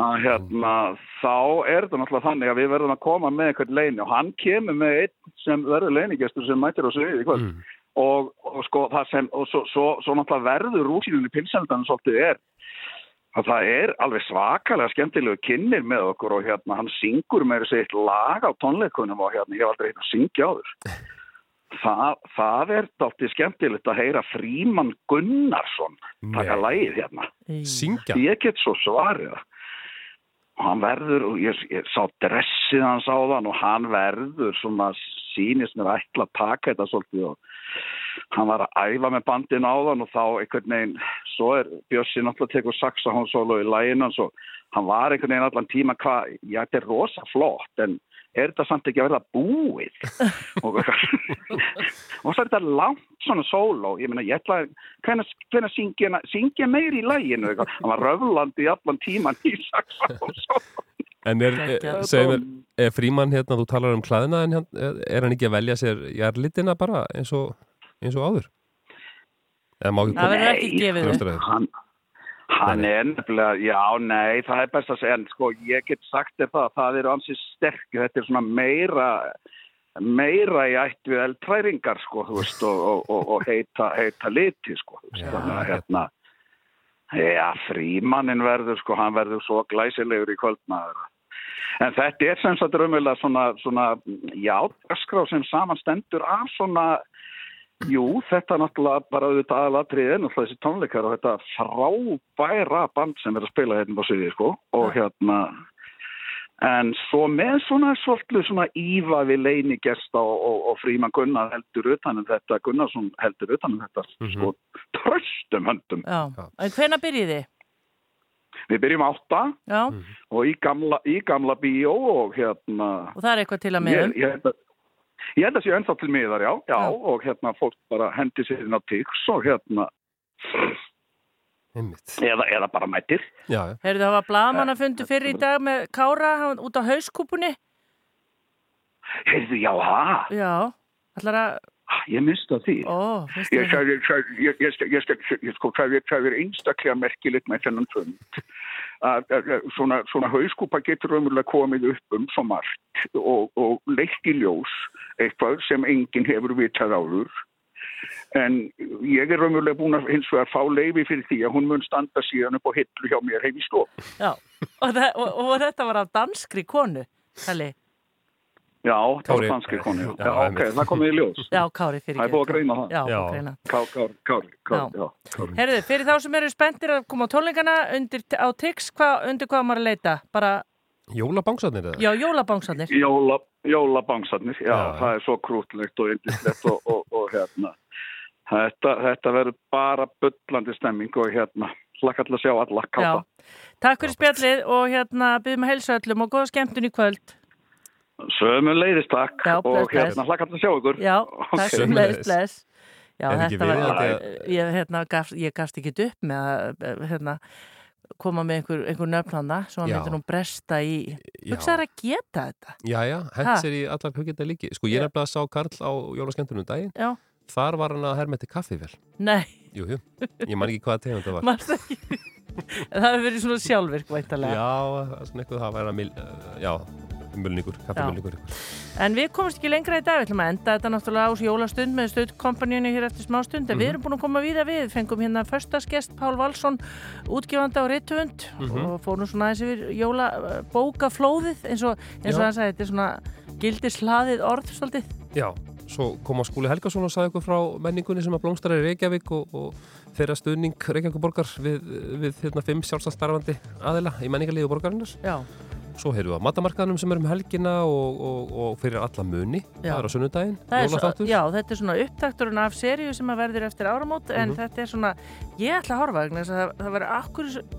að hérna, þá er þetta náttúrulega þannig að við verðum að koma með eitthvað leini og hann kemur með einn sem verður leinigestur sem mætir á sviði í kvöld og, og sko það sem og svo, svo, svo náttúrulega verður rúsínunni pilsendan svolítið er að það er alveg svakalega skemmtilegu kynir með okkur og hérna hann syngur með þessi eitt lag á tónleikunum og hérna ég hef aldrei hérna að syngja á þur það, það er dálítið skemmtilegt að heyra Fríman Gunnarsson taka lagið hérna. Syngja? ég get svo svarið og hann verður, og ég, ég sá dressið hans á þann og hann verður svona sínist mér ætla að taka þetta svolítið og hann var að æfa með bandin á þann og þá einhvern veginn, svo er Bjössi náttúrulega tekur saxahónsólu í læginu og hann var einhvern veginn allan tíma hvað, já þetta er rosa flott en er þetta samt ekki að verða búið og, og svo er þetta langt svona sóló ég meina ég ætla að hvernig syngja, syngja meir í læginu eitthvað. hann var röflandi allan tíman í saxahónsólu En er, mér, Er frímann hérna, þú talar um klæðina en er hann ekki að velja sér jarlitina bara eins og, eins og áður? Eða má ekki Það verður ekki gefið? Hann, hann er nefnilega, já, nei, það er best að segja, en sko, ég get sagt þér það, það eru ansið sterk, þetta er svona meira, meira í ætt við eldtræringar, sko, þú veist, og, og, og, og heita, heita liti, sko, þú veist, þannig að hérna, já, frímannin verður, sko, hann verður svo glæsilegur í kvöldmaður. En þetta er sem sagt raunverulega svona, svona, já, öskrá sem samanstendur af svona, Jú, þetta er náttúrulega bara auðvitað aðalatriðið, náttúrulega þessi tónleikar og þetta frábæra band sem er að spila hérna á sviði, sko, og hérna, en svo með svona svolítið svona íva við leini gesta og, og, og fríman Gunnar heldur utan um þetta, Gunnarsson heldur utan um þetta, sko, tröstum höndum. Já, en hvenær byrjið þið? Við byrjum átta Já, og í gamla, í gamla bíó og hérna... og það er eitthvað til að meðum. Ég, ég, held að- ég held að sé ennþá til miðar, já, já, og hérna fólk bara hendi sér inn á tix og hérna, eða, eða bara mættir. Já, já. Heyrðu, það var blaðmann að fundu fyrir í dag með Kára hann, út á hauskúpunni. Heyrðu, já, það, Já, ætlar að, ég minnst að því. ó, Ég sagði, sagði- ég, ég, ég, ég, ég sko, það er, það er einstaklega merkilegt með þennan fund. Að, að, að, svona, svona hauskúpa getur raunverulega komið upp um svo margt og, og leitt í ljós eitthvað sem enginn hefur vitað áður. En ég er raunverulega búin að hins vegar fá leifi fyrir því að hún mun standa síðan upp á hillu hjá mér heim í stof. Já, og, það, og, og þetta var af danskri konu, Kalli. Já, það var danski konu. Já, Já, ok, það komið í ljós. Já, Kári fyrir Það er búið að greina það. Já, Já. búið að greina. Kári, Kári, Kári, Kári, já. Herðu, fyrir þá sem eru spenntir að koma á tónleikana undir, á Tix, hva, undir hvað maður að leita? Bara, Jólabángsarnir eða? já, jólabángsarnir. Jóla, jólabangsarnir, já, Já. það er svo krútlegt og yndislegt og, og, og hérna, þetta, þetta verður bara bullandi stemming og hérna, hlakka til að sjá alla Já. káta. Takk fyrir spjallið og hérna byrjum að heilsa öllum og góða skemmtun í kvöld. Sömu leiðist takk Já, bless, og hérna, bless. hlakka til að sjá ykkur. Já, Ok. takk sem leiðist, bless. Já, þetta var, viðeigandi ég, hérna, gaf, ég gafst ekki upp með að hérna, koma með einhver, einhver nöfnanda hann Já. myndi nú bresta í Já. hugsaður að geta þetta Jæja, Ha? hent sér í allar hugenda líki. Sko, ég Já. nefnilega sá Karl á jólaskemmtunum daginn. Já. Þar var hann að hermeti kaffivel. Nei, Jú, jú. Ég man ekki hvaða tegund það var. mannst ekki það hefur verið svona sjálfvirk væntalega Já, það er svona eitthvað það væri að mil, já, mulningur, kaffimulningur. En við komumst ekki lengra í dag, við ætlum að enda þetta náttúrulega ás jólastund með stöðkompaníunni hér eftir smástund, en við Mhm. erum búin að koma víða við, fengum hérna föstaskest Pál Valsson, útgefanda og rithöfund Mhm. og fórum svona aðeins yfir jólabókaflóðið eins og, eins og hann sagði, þetta er svona gildislaðið orð svolítið. Já, svo kom á skúli Helgason og sagði okkur frá menningunni sem að blómstara í Reykjavík og, og þeirra stuðning Reykjavík borgar við, við hérna, fimm sjálfstæðstarfandi aðila í menningarliðu borgarinnar. Já. Svo heyrðum við á matamarkaðnum sem er um helgina og, og, og fyrir alla muni. Það er á sunnudaginn, jólaþáttur. já, þetta er svona upptakturinn af seríu sem að verður eftir áramót en Mhm. þetta er svona, ég ætla að horfa vegna þess að það, það verður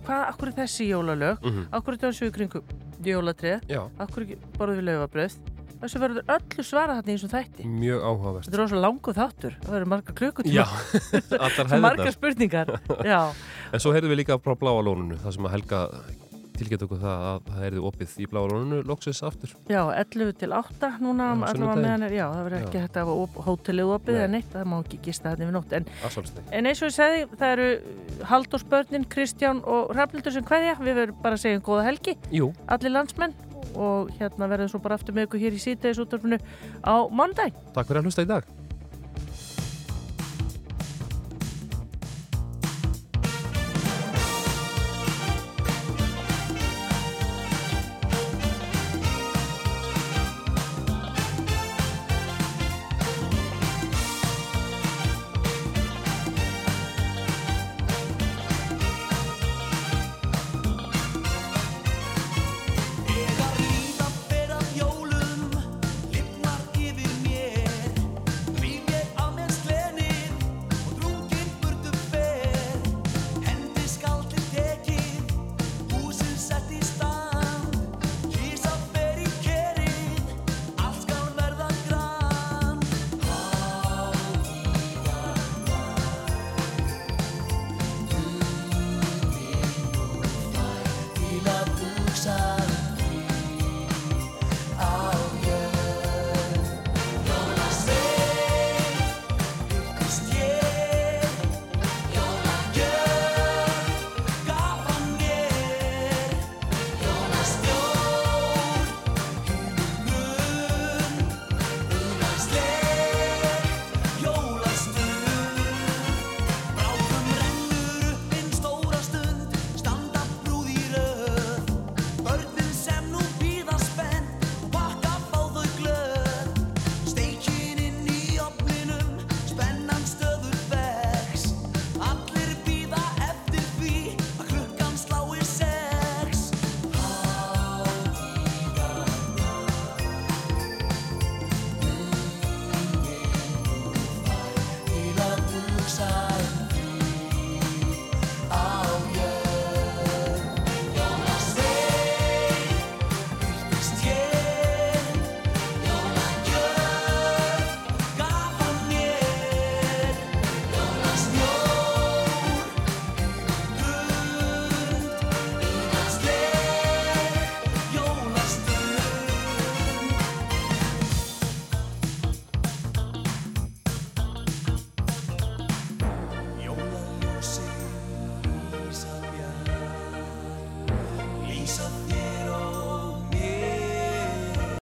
hvað, akkur er þessi jólalög, Mhm. akkur er þessu í kringum jólatrið, akkur borðum við laufabröð, þessu verður öllu svarað þarna í þessum þætti. Mjög áhugavert. Þetta er rosa langu þáttur, það verður marga klukkutíma. Hefðirnar. spurningar, já. En svo heyrðum við líka frá Bláa lónunu, það sem að Helga tilgætt okkur það að það heyrði opið í Bláa lónunu loksins aftur. Já, 11 til 8 núna, Já, meðan er, já, það verður ekki hægt að hafa hótelið opið Nei. eða neitt, það má ekki gista þetta yfir nótt. En, en eins og ég segði, það eru Halldórsbörnin, Kristján og Rafnildur sem hverja, við verðum bara að segja um góða helgi, Jú. allir landsmenn og hérna verðum svo bara aftur með ykkur hér í síðdegisúttarfinu á mandag. Takk fyrir að hlusta í dag.